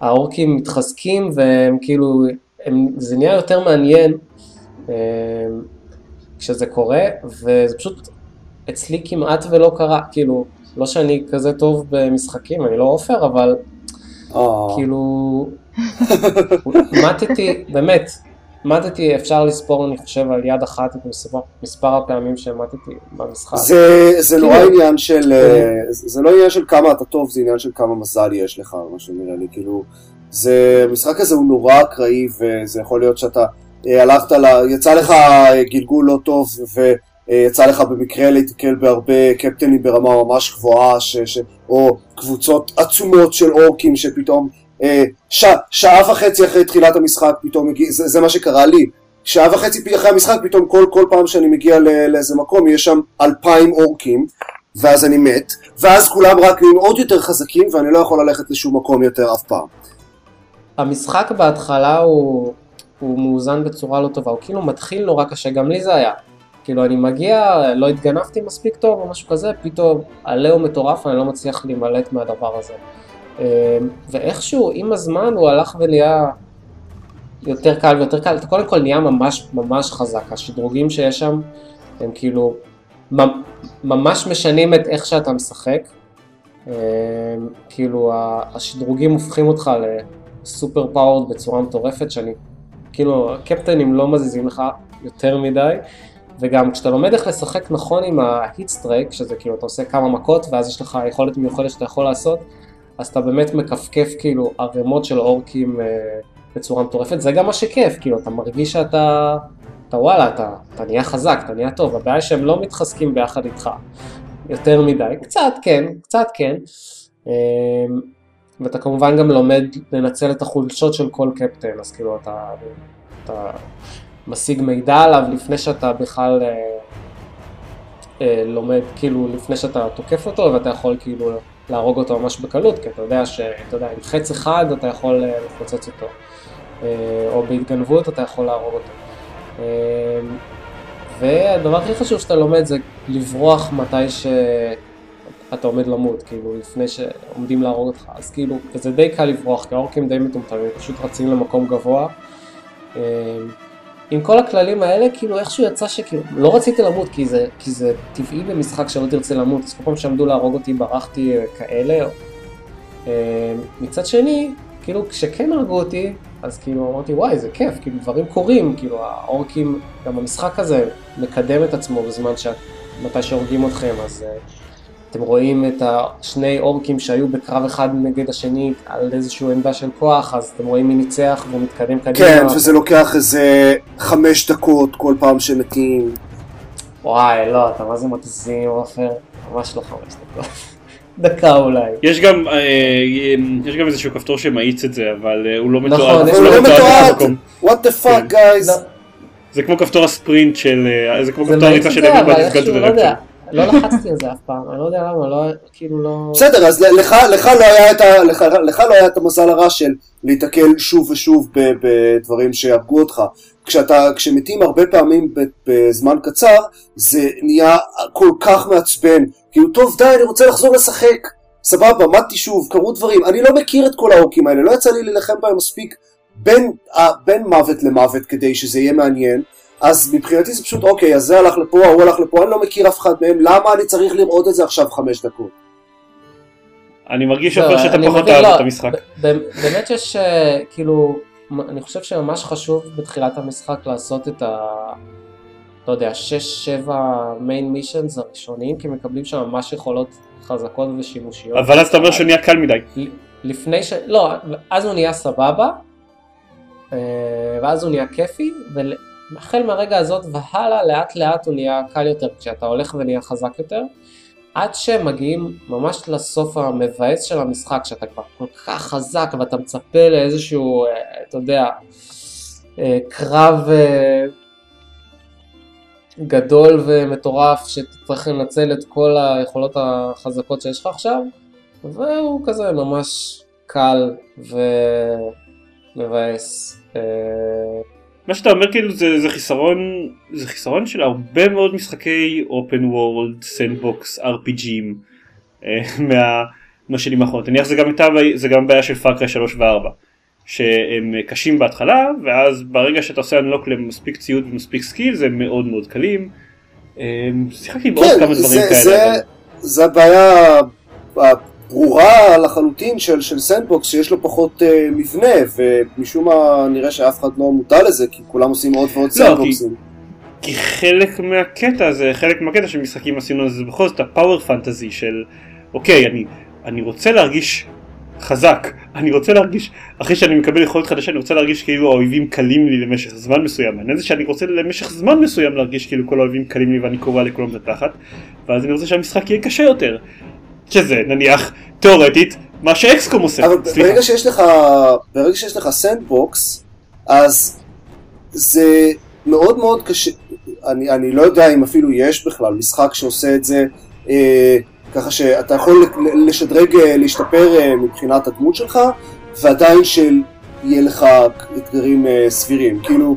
האורקים מתחזקים והם כאילו, הם, זה נהיה יותר מעניין אה, כשזה קורה, וזה פשוט אצלי כמעט ולא קרה, כאילו, לא שאני כזה טוב במשחקים, אני לא עופר, אבל oh. כאילו, מתתי, באמת, מתתי, אפשר לספור, אני חושב, על יד אחת את מספר, מספר הפעמים שמטתי במשחק. זה, זה כאילו... נורא עניין של, אה, זה לא עניין של כמה אתה טוב, זה עניין של כמה מזל יש לך, מה שנראה לי, כאילו, זה, המשחק הזה הוא נורא אקראי, וזה יכול להיות שאתה אה, הלכת, לה, יצא לך אה, גלגול לא טוב, ויצא לך במקרה להתקל בהרבה קפטנים ברמה ממש גבוהה, ש, ש, או קבוצות עצומות של אורקים שפתאום אה, ש, שעה וחצי אחרי תחילת המשחק פתאום מגיע, זה, זה מה שקרה לי, שעה וחצי אחרי המשחק פתאום כל, כל פעם שאני מגיע לא, לאיזה מקום יש שם אלפיים אורקים ואז אני מת, ואז כולם רק נהיים עוד יותר חזקים ואני לא יכול ללכת לשום מקום יותר אף פעם. המשחק בהתחלה הוא, הוא מאוזן בצורה לא טובה, הוא כאילו מתחיל נורא קשה, גם לי זה היה. כאילו אני מגיע, לא התגנבתי מספיק טוב או משהו כזה, פתאום עלהו מטורף, אני לא מצליח להימלט מהדבר הזה. אמ, ואיכשהו עם הזמן הוא הלך ונהיה יותר קל ויותר קל, אתה קודם כל נהיה ממש ממש חזק, השדרוגים שיש שם הם כאילו ממש משנים את איך שאתה משחק, אמ, כאילו השדרוגים הופכים אותך ל super powered בצורה מטורפת שאני, כאילו הקפטנים לא מזיזים לך יותר מדי וגם כשאתה לומד איך לשחק נכון עם ה hit streak, שזה כאילו אתה עושה כמה מכות ואז יש לך יכולת מיוחדת שאתה יכול לעשות, אז אתה באמת מכפכף כאילו ערימות של אורקים אה, בצורה מטורפת, זה גם מה שכיף, כאילו אתה מרגיש שאתה, אתה וואלה, אתה, אתה נהיה חזק, אתה נהיה טוב, הבעיה שהם לא מתחזקים ביחד איתך יותר מדי, קצת כן, קצת כן, אה, ואתה כמובן גם לומד לנצל את החולשות של כל קפטן, אז כאילו אתה, אתה משיג מידע עליו לפני שאתה בכלל אה, אה, לומד, כאילו לפני שאתה תוקף אותו, ואתה יכול כאילו להרוג אותו ממש בקלות, כי אתה יודע שאתה יודע, עם חץ אחד אתה יכול אה, לפוצץ אותו, אה, או בהתגנבות אתה יכול להרוג אותו. אה, והדבר הכי חשוב שאתה לומד זה לברוח מתי שאתה עומד למות, כאילו לפני שעומדים להרוג אותך, אז כאילו, וזה די קל לברוח, כי האורקים די מטומטמים, פשוט רצים למקום גבוה. עם כל הכללים האלה, כאילו איכשהו יצא שכאילו, לא רציתי למות כי זה, כי זה טבעי במשחק שלא תרצה למות, אז כל פעם שעמדו להרוג אותי ברחתי אה, כאלה. אה, מצד שני, כאילו כשכן הרגו אותי, אז כאילו אמרתי וואי זה כיף, כאילו דברים קורים, כאילו האורקים, גם המשחק הזה מקדם את עצמו בזמן שמתי שהורגים אתכם, אז uh, אתם רואים את השני אורקים שהיו בקרב אחד נגד השני על איזושהי עמדה של כוח, אז אתם רואים מי ניצח והוא מתקדם קדימה. כן, וזה לוקח איזה חמש דקות כל פעם שמתים. וואי, לא, אתה מה זה מגזים, עופר? ממש לא חמש דקות. דקה אולי. יש גם, אה, יש גם איזשהו כפתור שמאיץ את זה, אבל אה, הוא לא מתועד. נכון, הוא לא מתועד. What the fuck, guys. לא. זה כמו כפתור הספרינט של, אה, זה כמו כפתור הריצה של אביב ורפצ'ל. לא לחצתי על זה אף פעם, אני לא יודע למה, לא, כאילו לא... בסדר, אז לך, לך, לא היה את ה, לך, לך לא היה את המזל הרע של להיתקל שוב ושוב בדברים שיהרגו אותך. כשאתה, כשמתים הרבה פעמים בזמן קצר, זה נהיה כל כך מעצבן. כאילו, טוב, די, אני רוצה לחזור לשחק. סבבה, מתתי שוב, קרו דברים. אני לא מכיר את כל האורקים האלה, לא יצא לי להילחם בהם מספיק בין, בין מוות למוות כדי שזה יהיה מעניין. אז מבחינתי זה פשוט אוקיי, אז זה הלך לפה, ההוא הלך לפה, אני לא מכיר אף אחד מהם, למה אני צריך לראות את זה עכשיו חמש דקות? אני מרגיש לא, שאתה אני פחות אהבת לא, את המשחק. באמת שיש, אה, כאילו, אני חושב שממש חשוב בתחילת המשחק לעשות את ה... לא יודע, 6-7 מיין מישנס הראשוניים, כי מקבלים שם ממש יכולות חזקות ושימושיות. אבל אז אתה אומר שהוא נהיה קל מדי. לפני ש... לא, אז הוא נהיה סבבה, אה, ואז הוא נהיה כיפי, והחל מהרגע הזאת והלאה, לאט לאט הוא נהיה קל יותר, כשאתה הולך ונהיה חזק יותר, עד שמגיעים ממש לסוף המבאס של המשחק, שאתה כבר כל כך חזק ואתה מצפה לאיזשהו, אה, אתה יודע, אה, קרב אה, גדול ומטורף, שתצטרך לנצל את כל היכולות החזקות שיש לך עכשיו, והוא כזה ממש קל ומבאס. מה שאתה אומר כאילו זה, זה חיסרון זה חיסרון של הרבה מאוד משחקי open world sandbox RPG ים מה, מהשנים האחרונות. נניח זה גם הייתה זה גם בעיה של Far Cry 3 ו-4 שהם קשים בהתחלה ואז ברגע שאתה עושה unlock למספיק ציוד ומספיק skill הם מאוד מאוד קלים. אה, שיחקתי בעוד כמה דברים זה, כאלה. זה, אבל- זה הבעיה הברורה לחלוטין של, של sandbox שיש לו פחות אה, מבנה ומשום מה נראה שאף אחד לא מודע לזה כי כולם עושים עוד ועוד לא, סנדבוקסים. כי חלק מהקטע זה חלק מהקטע של משחקים עשינו זה בכל זאת ה power fantasy של אוקיי אני, אני רוצה להרגיש חזק. אני רוצה להרגיש אחרי שאני מקבל יכולת חדשה אני רוצה להרגיש כאילו האויבים קלים לי למשך זמן מסוים. העניין זה שאני רוצה למשך זמן מסוים להרגיש כאילו כל האויבים קלים לי ואני קורע לכולם את התחת ואז אני רוצה שהמשחק יהיה קשה יותר שזה נניח תאורטית מה ש XCOM עושה אבל סליחה. ברגע שיש לך, ברגע שיש לך sandbox, אז זה מאוד מאוד קשה, אני, אני לא יודע אם אפילו יש בכלל משחק שעושה את זה, אה, ככה שאתה יכול לשדרג, אה, להשתפר אה, מבחינת הדמות שלך, ועדיין שיהיה לך אתגרים אה, סבירים. כאילו,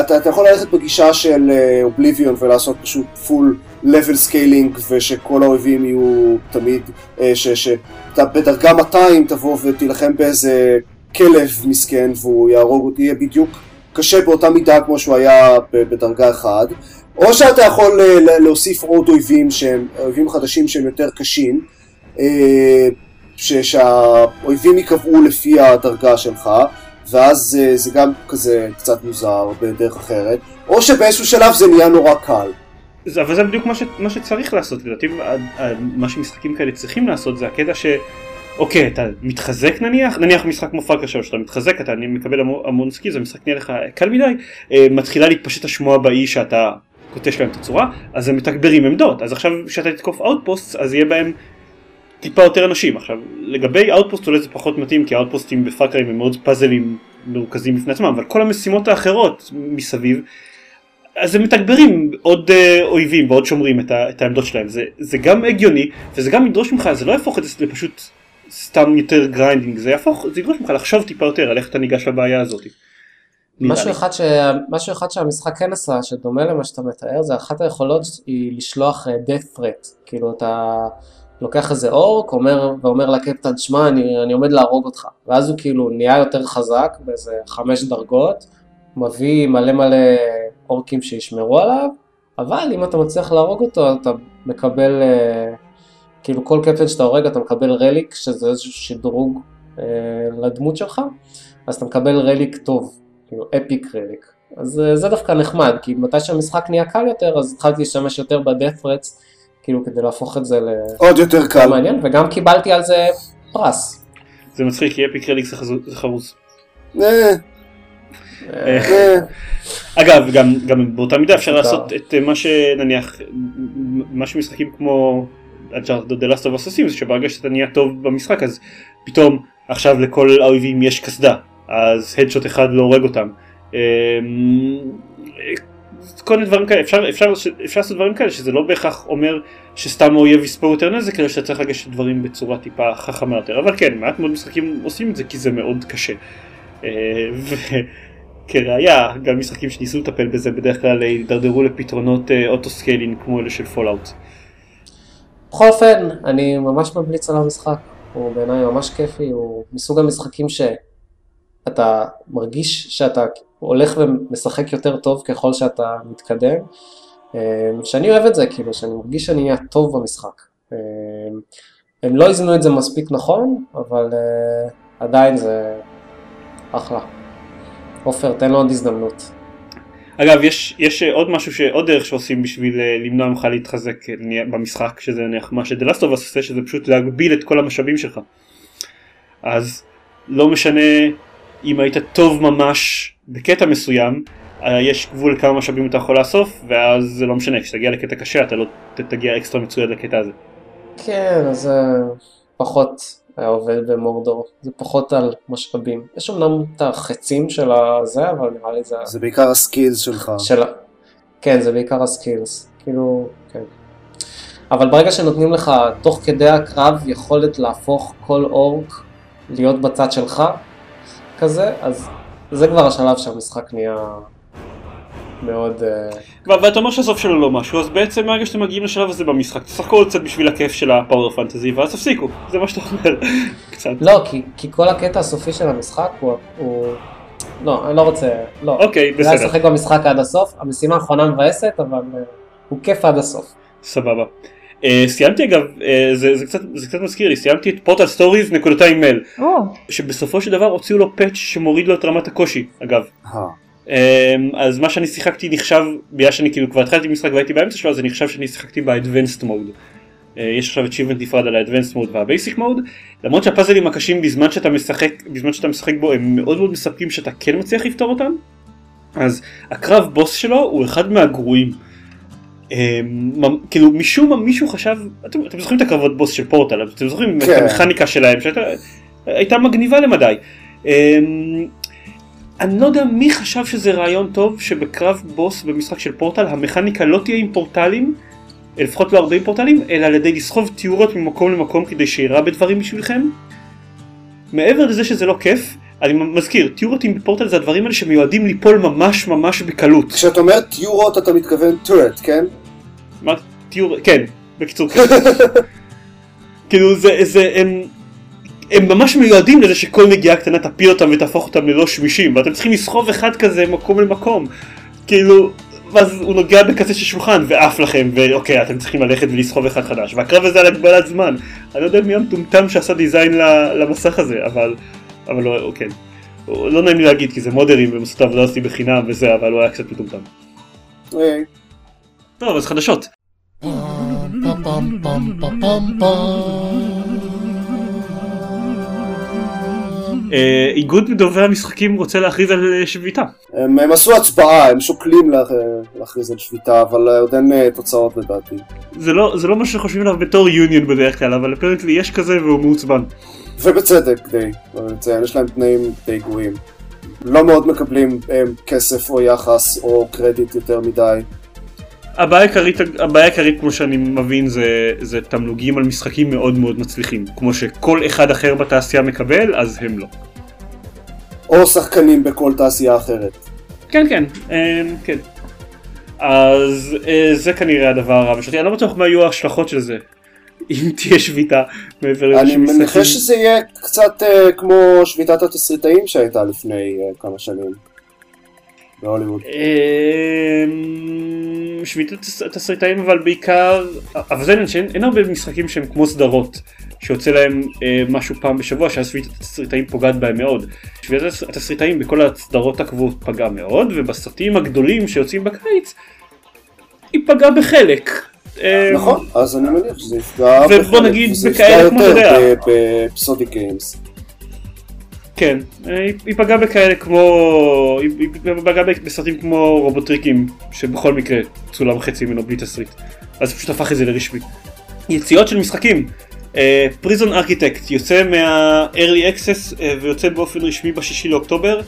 אתה, אתה יכול ללכת בגישה של Oblivion ולעשות פשוט full level scaling ושכל האויבים יהיו תמיד, אה, שאתה בדרגה 200 תבוא ותילחם באיזה כלב מסכן והוא יהרוג אותי, יהיה בדיוק קשה באותה מידה כמו שהוא היה בדרגה 1, או שאתה יכול אה, להוסיף עוד אויבים שהם, אויבים חדשים שהם יותר קשים, אה, ש- שהאויבים ייקבעו לפי הדרגה שלך, ואז זה גם כזה קצת מוזר בדרך אחרת, או שבאיזשהו שלב זה נהיה נורא קל. זה, אבל זה בדיוק מה, ש, מה שצריך לעשות לדעתי מה שמשחקים כאלה צריכים לעשות זה הקטע ש... אוקיי אתה מתחזק נניח? נניח משחק כמו Far Cry שלוש שאתה מתחזק אתה אני מקבל המון, המון skills המשחק נהיה לך קל מדי אה, מתחילה להתפשט השמועה באי שאתה קוטש להם את הצורה אז הם מתגברים עמדות. אז עכשיו כשאתה תתקוף outpost אז יהיה בהם טיפה יותר אנשים. עכשיו לגבי outpost אולי זה פחות מתאים כי האאוטפוסטים בפאקרים הם מאוד פאזלים מרוכזים בפני עצמם אבל כל המשימות האחרות מסביב אז הם מתגברים עוד אה, אויבים ועוד שומרים את, ה, את העמדות שלהם זה, זה גם הגיוני וזה גם ידרוש ממך זה לא יהפוך את זה לפשוט סתם יותר grinding זה יהפוך זה ידרוש ממך לחשוב טיפה יותר על איך אתה ניגש לבעיה הזאת. משהו. אחד, ש... משהו אחד שהמשחק כן עשה, שדומה למה שאתה מתאר, זה אחת היכולות היא לשלוח אה, death threat. כאילו אתה לוקח איזה אורק אומר, ואומר לקפטן, שמע, אני, אני עומד להרוג אותך. ואז הוא כאילו נהיה יותר חזק, באיזה חמש דרגות, מביא מלא מלא אורקים שישמרו עליו, אבל אם אתה מצליח להרוג אותו, אתה מקבל, אה, כאילו כל קפטן שאתה הורג, אתה מקבל רליק, שזה איזשהו שדרוג אה, לדמות שלך, אז אתה מקבל רליק טוב. כאילו אפיק רליק. אז אה, זה דווקא נחמד, כי מתי שהמשחק נהיה קל יותר, אז התחלתי להשתמש יותר threats, כאילו כדי להפוך את זה עוד יותר קל. למעניין, וגם קיבלתי על זה פרס. זה מצחיק כי אפיק רליק זה חרוץ. אה, אה, אה, אגב גם, גם באותה מידה אפשר. לעשות את אה, מה שנניח מה שמשחקים כמו The Last of Us עושים זה שברגע שאתה נהיה טוב במשחק אז פתאום עכשיו לכל האויבים יש קסדה אז הדשוט אחד לא הורג אותם. אה, כל מיני דברים כאלה אפשר, אפשר, אפשר לעשות דברים כאלה שזה לא בהכרח אומר שסתם האויב יספוג יותר נזק אלא שאתה צריך לגשת דברים בצורה טיפה חכמה יותר אבל כן מעט מאוד משחקים עושים את זה כי זה מאוד קשה. וכראיה גם משחקים שניסו לטפל בזה בדרך כלל הידרדרו לפתרונות אה, auto scaling כמו אלה של Fallout. בכל אופן, אני ממש ממליץ על המשחק, הוא בעיניי ממש כיפי, הוא מסוג המשחקים שאתה מרגיש שאתה הולך ומשחק יותר טוב ככל שאתה מתקדם. אה, שאני אוהב את זה, כאילו, שאני מרגיש שאני אהיה טוב במשחק. אה, הם לא איזנו את זה מספיק נכון, אבל עדיין זה אחלה. עופר, תן לו עוד הזדמנות. אגב, יש, יש עוד משהו, ש... עוד דרך שעושים בשביל למנוע ממך להתחזק במשחק, שזה נניח מה שדלסטוב עושה, שזה פשוט להגביל את כל המשאבים שלך. אז לא משנה אם היית טוב ממש בקטע מסוים, אה, יש גבול לכמה משאבים אתה יכול לאסוף, ואז זה לא משנה, כשתגיע לקטע קשה אתה לא תגיע אקסטרה מצויד לקטע הזה. כן, אז פחות היה עובד במורדור, זה פחות על משאבים. יש אמנם את החצים של הזה, אבל נראה לי זה... זה בעיקר הסקילס שלך. של... כן, זה בעיקר הסקילס. כאילו, כן. אבל ברגע שנותנים לך תוך כדי הקרב יכולת להפוך כל אורק להיות בצד שלך, כזה, אז זה כבר השלב שהמשחק נהיה מאוד... אה, ואתה אומר שהסוף שלו לא משהו, אז בעצם מהרגע שאתם מגיעים לשלב הזה במשחק, תשחקו עוד קצת בשביל הכיף של ה power fantasy, ואז תפסיקו, זה מה שאתה אומר, קצת. לא, כי, כי כל הקטע הסופי של המשחק הוא... הוא... לא, אני לא רוצה, לא. אוקיי, בסדר. כדאי לשחק במשחק עד הסוף, המשימה האחרונה מבאסת, אבל uh, הוא כיף עד הסוף. סבבה. Uh, סיימתי אגב, uh, זה, זה, קצת, זה קצת מזכיר לי, סיימתי את Portal Stories נקודתיים Mel, oh. שבסופו של דבר הוציאו לו patch שמוריד לו את רמת הקושי, אגב. Oh. אמ, אז מה שאני שיחקתי נחשב, בגלל שאני כאילו כבר התחלתי משחק והייתי באמצע שלו, אז זה נחשב שאני שיחקתי ב-advanced mode. אה, יש עכשיו achievement נפרד על ה-advanced mode וה-basic mode, למרות שהפאזלים הקשים בזמן שאתה משחק, בזמן שאתה משחק בו הם מאוד מאוד מספקים שאתה כן מצליח לפתור אותם, אז הקרב בוס שלו הוא אחד מהגרועים. אמ, כאילו משום מה מישהו חשב, אתם, אתם זוכרים את הקרבות בוס של פורטל, אתם זוכרים כן. את המכניקה שלהם שהייתה מגניבה למדי. אני לא יודע מי חשב שזה רעיון טוב שבקרב בוס במשחק של פורטל המכניקה לא תהיה עם פורטלים, לפחות לא 40 פורטלים, אלא על ידי לסחוב תיאורות ממקום למקום כדי שיראה בדברים בשבילכם. מעבר לזה שזה לא כיף, אני מזכיר, תיאורות עם פורטל זה הדברים האלה שמיועדים ליפול ממש ממש בקלות. כשאתה אומר תיאורות אתה מתכוון טורט, כן? מה? תיאור... כן, בקיצור כן. כאילו זה, זה, הם... הם ממש מיועדים לזה שכל נגיעה קטנה תפיל אותם ותהפוך אותם ללא שמישים ואתם צריכים לסחוב אחד כזה מקום למקום. כאילו ואז הוא נוגע בקצה של שולחן ועף לכם ואוקיי אתם צריכים ללכת ולסחוב אחד חדש. והקרב הזה על הגבלת זמן. אני לא יודע מי המטומטם שעשה דיזיין למסך הזה אבל אבל לא כן לא נעים לי להגיד כי זה מודרים והם עשו את העבודה עשי בחינם וזה אבל הוא היה קצת מטומטם. טוב אז חדשות. איגוד מדובבי המשחקים רוצה להכריז על אה, שביתה. הם, הם עשו הצבעה, הם שוקלים לה, להכריז על שביתה, אבל אה, עוד אין תוצאות לדעתי. זה לא, זה לא מה שחושבים עליו בתור יוניון בדרך כלל, אבל אפרנטלי יש כזה והוא מעוצבן. ובצדק די, לציין, יש להם תנאים די גרועים. לא מאוד מקבלים הם, כסף או יחס או קרדיט יותר מדי. הבעיה העיקרית, הבעיה העיקרית כמו שאני מבין זה, זה תמלוגים על משחקים מאוד מאוד מצליחים כמו שכל אחד אחר בתעשייה מקבל אז הם לא. או שחקנים בכל תעשייה אחרת. כן כן, אה, כן. אז אה, זה כנראה הדבר המשלתי, אני לא בטוח מה יהיו ההשלכות של זה. אם תהיה שביתה מעבר לאיזשהו משחקים. אני מנחש שזה יהיה קצת uh, כמו שביתת התסריטאים שהייתה לפני uh, כמה שנים. בהוליווד. אמ, שביתת התסריטאים אבל בעיקר, אבל זה עניין שאין הרבה משחקים שהם כמו סדרות, שיוצא להם אה, משהו פעם בשבוע שאז שביתת התסריטאים פוגעת בהם מאוד. שביתת התסריטאים בכל הסדרות הקבועות פגעה מאוד, ובסרטים הגדולים שיוצאים בקיץ, היא פגעה בחלק. אמ, נכון, אז אני מניח שזה יפגע ובוא נגיד בכאלה כמו שאתה יודע. בפסודי גיימס. כן, היא פגעה בכאלה כמו, היא פגעה בסרטים כמו רובוטריקים שבכל מקרה צולם חצי ממנו בלי תסריט. אז פשוט הפך את זה לרשמי. יציאות של משחקים, פריזון uh, ארכיטקט יוצא מה-early access uh, ויוצא באופן רשמי בשישי לאוקטובר.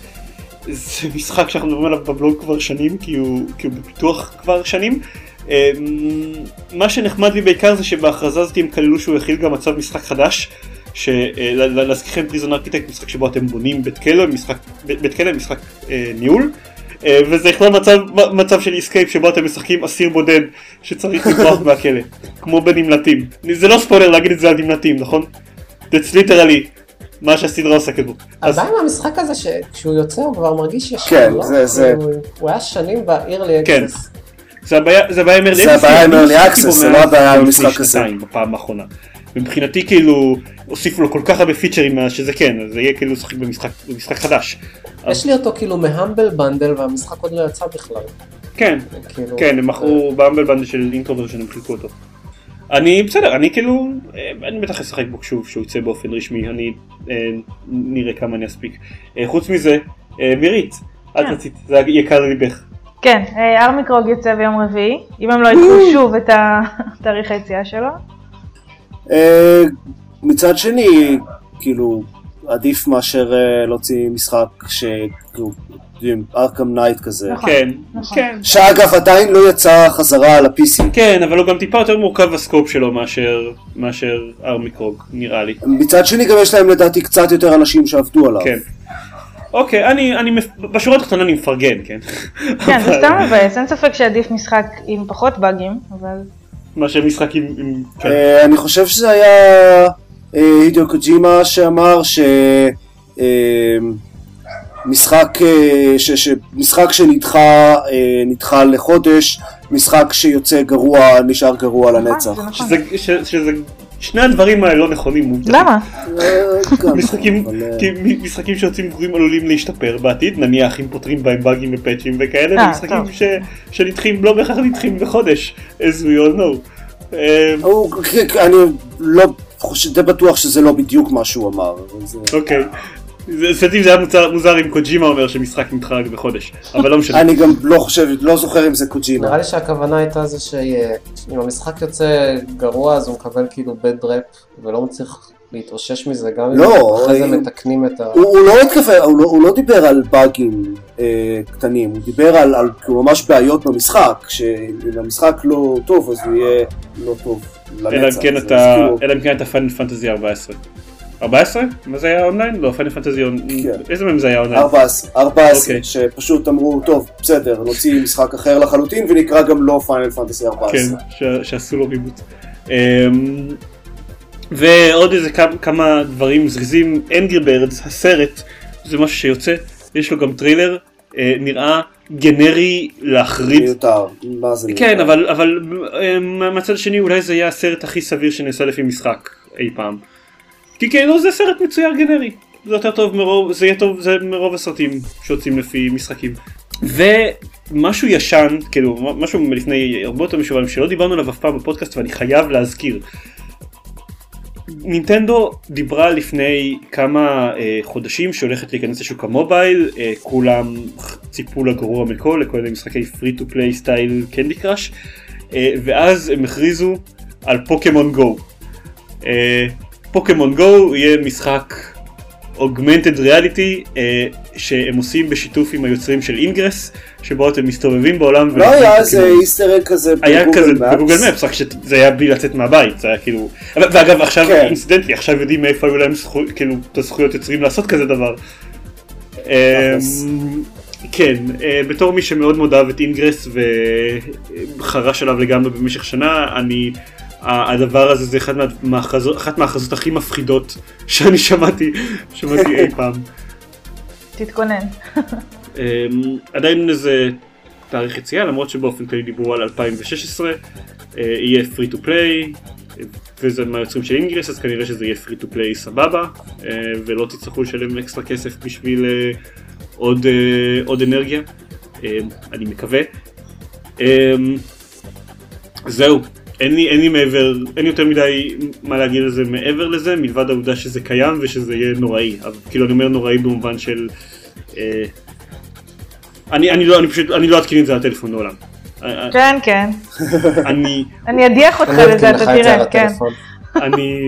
זה משחק שאנחנו מדברים עליו בבלוג כבר שנים כי הוא, כי הוא בפיתוח כבר שנים. uh, מה שנחמד לי בעיקר זה שבהכרזה הזאת הם כללו שהוא יכיל גם מצב משחק חדש שלהזכירכם פריזון ארכיטקט משחק שבו אתם בונים בית כלא, משחק, בית כלא משחק אה, ניהול אה, וזה יכלול מצב, מצב של escape שבו אתם משחקים אסיר בודד שצריך לברוח מהכלא כמו בנמלטים זה לא ספוילר להגיד את זה על נמלטים נכון? That's literally מה שהסדרה עוסקת בו. אז הבעיה עם המשחק הזה שכשהוא יוצא הוא כבר מרגיש ישן, כן, לא? זה- זה- הוא היה שנים ב-early כן. access. זה הבעיה זה הבעיה עם early זה הבעיה עם access, early access, משחק זה לא הבעיה עם המשחק הזה. בפעם האחרונה. מבחינתי כאילו הוסיפו לו כל כך הרבה פיצ'רים מאז שזה כן, אז זה יהיה כאילו לשחק במשחק במשחק חדש. יש לי אותו כאילו מה Humble Bundle והמשחק עוד לא יצא בכלל. כן, כאילו, כן, הם מכרו ב Humble Bundle של Introversion, הם חילקו אותו. אני בסדר, אני כאילו, אה, אני בטח אשחק בו שוב, כשהוא יצא באופן רשמי, אני אה, נראה כמה אני אספיק. אה, חוץ מזה, אה, מירית, את כן. רצית, זה יקר לליבך. כן, אה, Armikrog יוצא ביום רביעי, אם הם לא יקחו שוב את התאריך היציאה שלו. אה, מצד שני, כאילו, עדיף מאשר אה, להוציא משחק שכאילו, Arkham Knight כזה. נכון. כן, נכון. כן. שאגב עדיין לא יצא חזרה על ה PC. כן, אבל הוא גם טיפה יותר מורכב ה scope שלו מאשר, Armikrog, נראה לי. מצד שני גם יש להם לדעתי קצת יותר אנשים שעבדו עליו. כן. אוקיי, אני, אני, בשורה התחתונה אני מפרגן, כן? כן, זה סתם מבאס, אין ספק שעדיף משחק עם פחות באגים, אבל... מאשר משחק עם... עם כן. אה, אני חושב שזה היה הידאו קוג'ימה שאמר ש... אה, משחק, אה, ש, שמשחק שנדחה נדחה לחודש, משחק שיוצא גרוע נשאר גרוע לנצח. נכון. שזה, ש, שזה, שני הדברים האלה לא נכונים. למה? אה, משחקים, אה, משחקים שיוצאים גרועים עלולים להשתפר בעתיד, נניח אם פותרים בהם באגים ופאצ'ים וכאלה, אה, ומשחקים שנדחים לא בהכרח נדחים בחודש, as we all know. אני לא חושב, די בטוח שזה לא בדיוק מה שהוא אמר. אוקיי. זה- לפי זה היה מוזר, מוזר אם קוג'ימה אומר שמשחק נדחה רק בחודש, אבל לא משנה. אני גם לא חושב, לא זוכר אם זה קוג'ימה. נראה לי שהכוונה הייתה זה שאם המשחק יוצא גרוע אז הוא מקבל כאילו bad rap ולא מצליח להתאושש מזה גם אם לא, אחרי זה אם- מתקנים את ה... הוא, הוא לא התכוון, הוא, לא, הוא לא דיבר על באגים אה, קטנים, הוא דיבר על, על ממש בעיות במשחק, שאם המשחק לא טוב אז הוא יהיה לא טוב לנצח. אלא אם כן אתה, כאילו, אלא אם כן אתה Final Fantasy 14. 14? מה זה היה אונליין? לא, Final Fantasy Online. כן. איזה מהם זה היה אונליין? 14, 14 אוקיי. שפשוט אמרו, טוב, בסדר, נוציא משחק אחר לחלוטין ונקרא גם לא Final Fantasy 14. כן, ש- שעשו לו reboot. אמ, ועוד איזה כמה, כמה דברים זריזים, Angry Birds, הסרט, זה משהו שיוצא, יש לו גם טריילר, אה, נראה גנרי להחריד. מיותר, מה זה מיותר? כן, אבל, אבל אמ, מהצד השני אולי זה יהיה הסרט הכי סביר שנעשה לפי משחק אי פעם. כי כאילו זה סרט מצויר גנרי. זה יותר טוב מרוב, זה יהיה טוב, זה מרוב הסרטים שיוצאים לפי משחקים. ומשהו ישן, כאילו משהו מלפני הרבה יותר משבועיים שלא דיברנו עליו אף פעם בפודקאסט ואני חייב להזכיר. נינטנדו דיברה לפני כמה אה, חודשים שהולכת להיכנס לשוק ה mobile, אה, כולם ציפו לגרוע מכל, לכל מיני משחקי free to play style Candy Crush, ואז הם הכריזו על Pokémon Go. אה, Pokémon Go יהיה משחק augmented reality שהם עושים בשיתוף עם היוצרים של Ingress, שבו אתם מסתובבים בעולם. לא היה איזה. Easter egg כזה היה כזה ב Google ב Google Maps? רק שזה היה בלי לצאת מהבית, זה היה כאילו, ואגב עכשיו כן. Incidentally, עכשיו יודעים מאיפה היו להם זכו- כאילו את הזכויות יוצרים לעשות כזה דבר. אמ, כן, אה, בתור מי שמאוד מאוד אהב את Ingress וחרש עליו לגמרי במשך שנה, אני, הדבר הזה זה אחד מההכרזות, אחת מההכרזות הכי מפחידות שאני שמעתי, שמעתי אי פעם. תתכונן. אמ, עדיין איזה תאריך יציאה למרות שבאופן כללי דיברו על 2016 אה, יהיה free to play וזה מהיוצרים של אינגרס אז כנראה שזה יהיה free to play סבבה אה, ולא תצטרכו לשלם אקסטרה כסף בשביל אה, עוד, עוד אנרגיה אה, אני מקווה. אה, זהו אין לי, אין לי מעבר, אין יותר מדי מה להגיד על זה מעבר לזה מלבד העובדה שזה קיים ושזה יהיה נוראי, אבל כאילו אני אומר נוראי במובן של אה, אני, אני, לא, אני פשוט, אני לא אתקין את זה על הטלפון לעולם. כן, כן. אני, אני אדיח אותך לזה, אתה זה תראה, כן. אני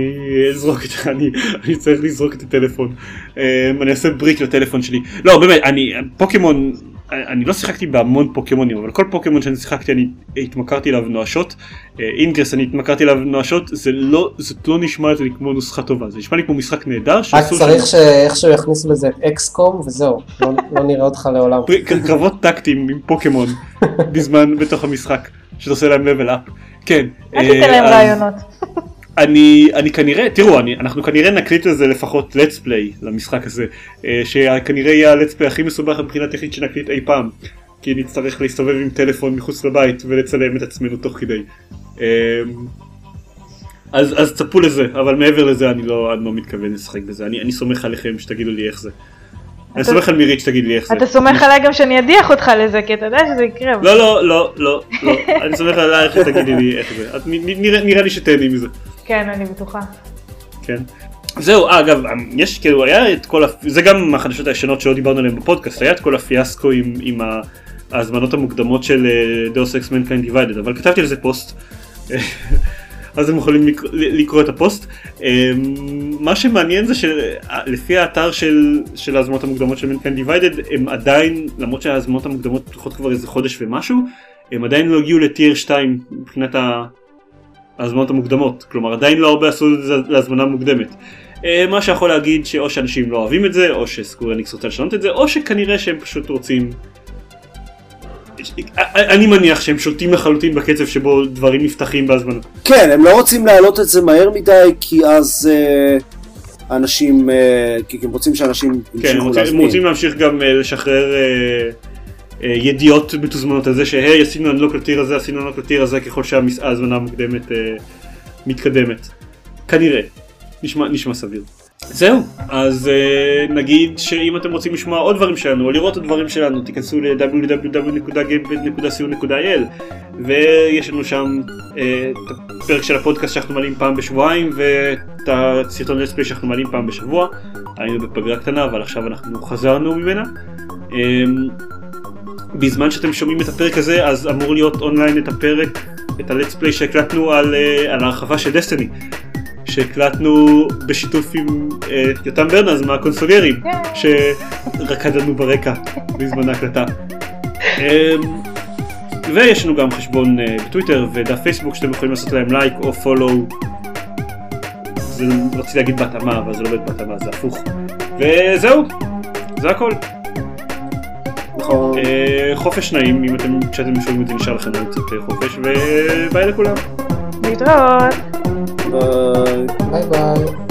אזרוק את, אני, אני צריך לזרוק את הטלפון. אה, אני אעשה בריק לטלפון שלי. לא, באמת, אני, פוקימון, אני לא שיחקתי בהמון פוקימונים, אבל כל פוקימון שאני שיחקתי אני התמכרתי אליו נואשות. אה, אינגרס אני התמכרתי אליו נואשות, זה לא, זה לא נשמע לי כמו נוסחה טובה, זה נשמע לי כמו משחק נהדר. רק צריך שאיכשהו יכניסו לזה אקסקום וזהו, לא- לא נראה אותך לעולם. קרבות טקטיים עם פוקימון בזמן בתוך המשחק שאתה עושה להם level up. כן. אל תיתן להם אה, רעיונות. אני, אני כנראה, תראו, אני, אנחנו כנראה נקליט לזה לפחות let's play למשחק הזה, אה, שכנראה יהיה ה-let's play הכי מסובך מבחינה טכנית שנקליט אי פעם, כי נצטרך להסתובב עם טלפון מחוץ לבית ולצלם את עצמנו תוך כדי. אה, אז, אז צפו לזה, אבל מעבר לזה אני לא, אני לא מתכוון לשחק בזה, אני, אני סומך עליכם שתגידו לי איך זה. אני סומך על מירית שתגיד לי איך זה. אתה סומך עליי גם שאני אדיח אותך לזה, כי אתה יודע שזה יקרה. לא, לא, לא, לא, לא, אני סומך עלייך שתגידי לי איך זה. נראה לי שתהני מזה. כן, אני בטוחה. כן. זהו, אה, אגב, יש כאילו, היה את כל. זה גם מהחדשות הישנות שלא דיברנו עליהן בפודקאסט, היה את כל הפיאסקו עם, עם ההזמנות המוקדמות של Deus Ex Mankind Divided, אבל כתבתי על זה פוסט, אז אתם יכולים לקרוא, לקרוא את הפוסט. אה, מה שמעניין זה שלפי האתר של, של ההזמנות המוקדמות של מנקיין דיוויידד, הם עדיין, למרות שההזמנות המוקדמות פתוחות כבר איזה חודש ומשהו, הם עדיין לא הגיעו לטיר 2 מבחינת ה... ההזמנות המוקדמות, כלומר עדיין לא הרבה עשו את זה להזמנה מוקדמת. אה, מה שיכול להגיד שאו שאנשים לא אוהבים את זה, או שסקורניקס רוצה לשנות את זה, או שכנראה שהם פשוט רוצים... אה, אני מניח שהם שולטים לחלוטין בקצב שבו דברים נפתחים בהזמנות. כן, הם לא רוצים להעלות את זה מהר מדי, כי אז אה, אנשים, אה, כי הם רוצים שאנשים כן, הם רוצים, הם. רוצים להמשיך גם אה, לשחרר אה, אה, ידיעות מתוזמנות על זה שהי עשינו אנלוק לטיר הזה, עשינו אנלוק לטיר הזה ככל שההזמנה המוקדמת אה, מתקדמת. כנראה. נשמע, נשמע סביר. זהו, אז אה, נגיד שאם אתם רוצים לשמוע עוד דברים שלנו או לראות את הדברים שלנו תיכנסו ל-www.gamepad.co.il ויש לנו שם אה, את הפרק של הפודקאסט שאנחנו מעלים פעם בשבועיים ואת הסרטון let's play שאנחנו מעלים פעם בשבוע. היינו בפגרה קטנה אבל עכשיו אנחנו חזרנו ממנה. אה, בזמן שאתם שומעים את הפרק הזה אז אמור להיות אונליין את הפרק, את ה let's play שהקלטנו על, אה, על ההרחבה של Destiny. שהקלטנו בשיתוף עם אה, יותם ברנז מהקונסוליירים שרקד לנו ברקע בזמן ההקלטה. אה, ויש לנו גם חשבון אה, בטוויטר ודף פייסבוק שאתם יכולים לעשות להם לייק או follow. זה רציתי להגיד בהתאמה אבל זה לא באמת בהתאמה זה הפוך. וזהו, זה הכל. נכון. אה, חופש נעים אם אתם כשאתם שומעים את זה נשאר לכם קצת אה, חופש וביי לכולם. להתראות. ביי. ביי ביי.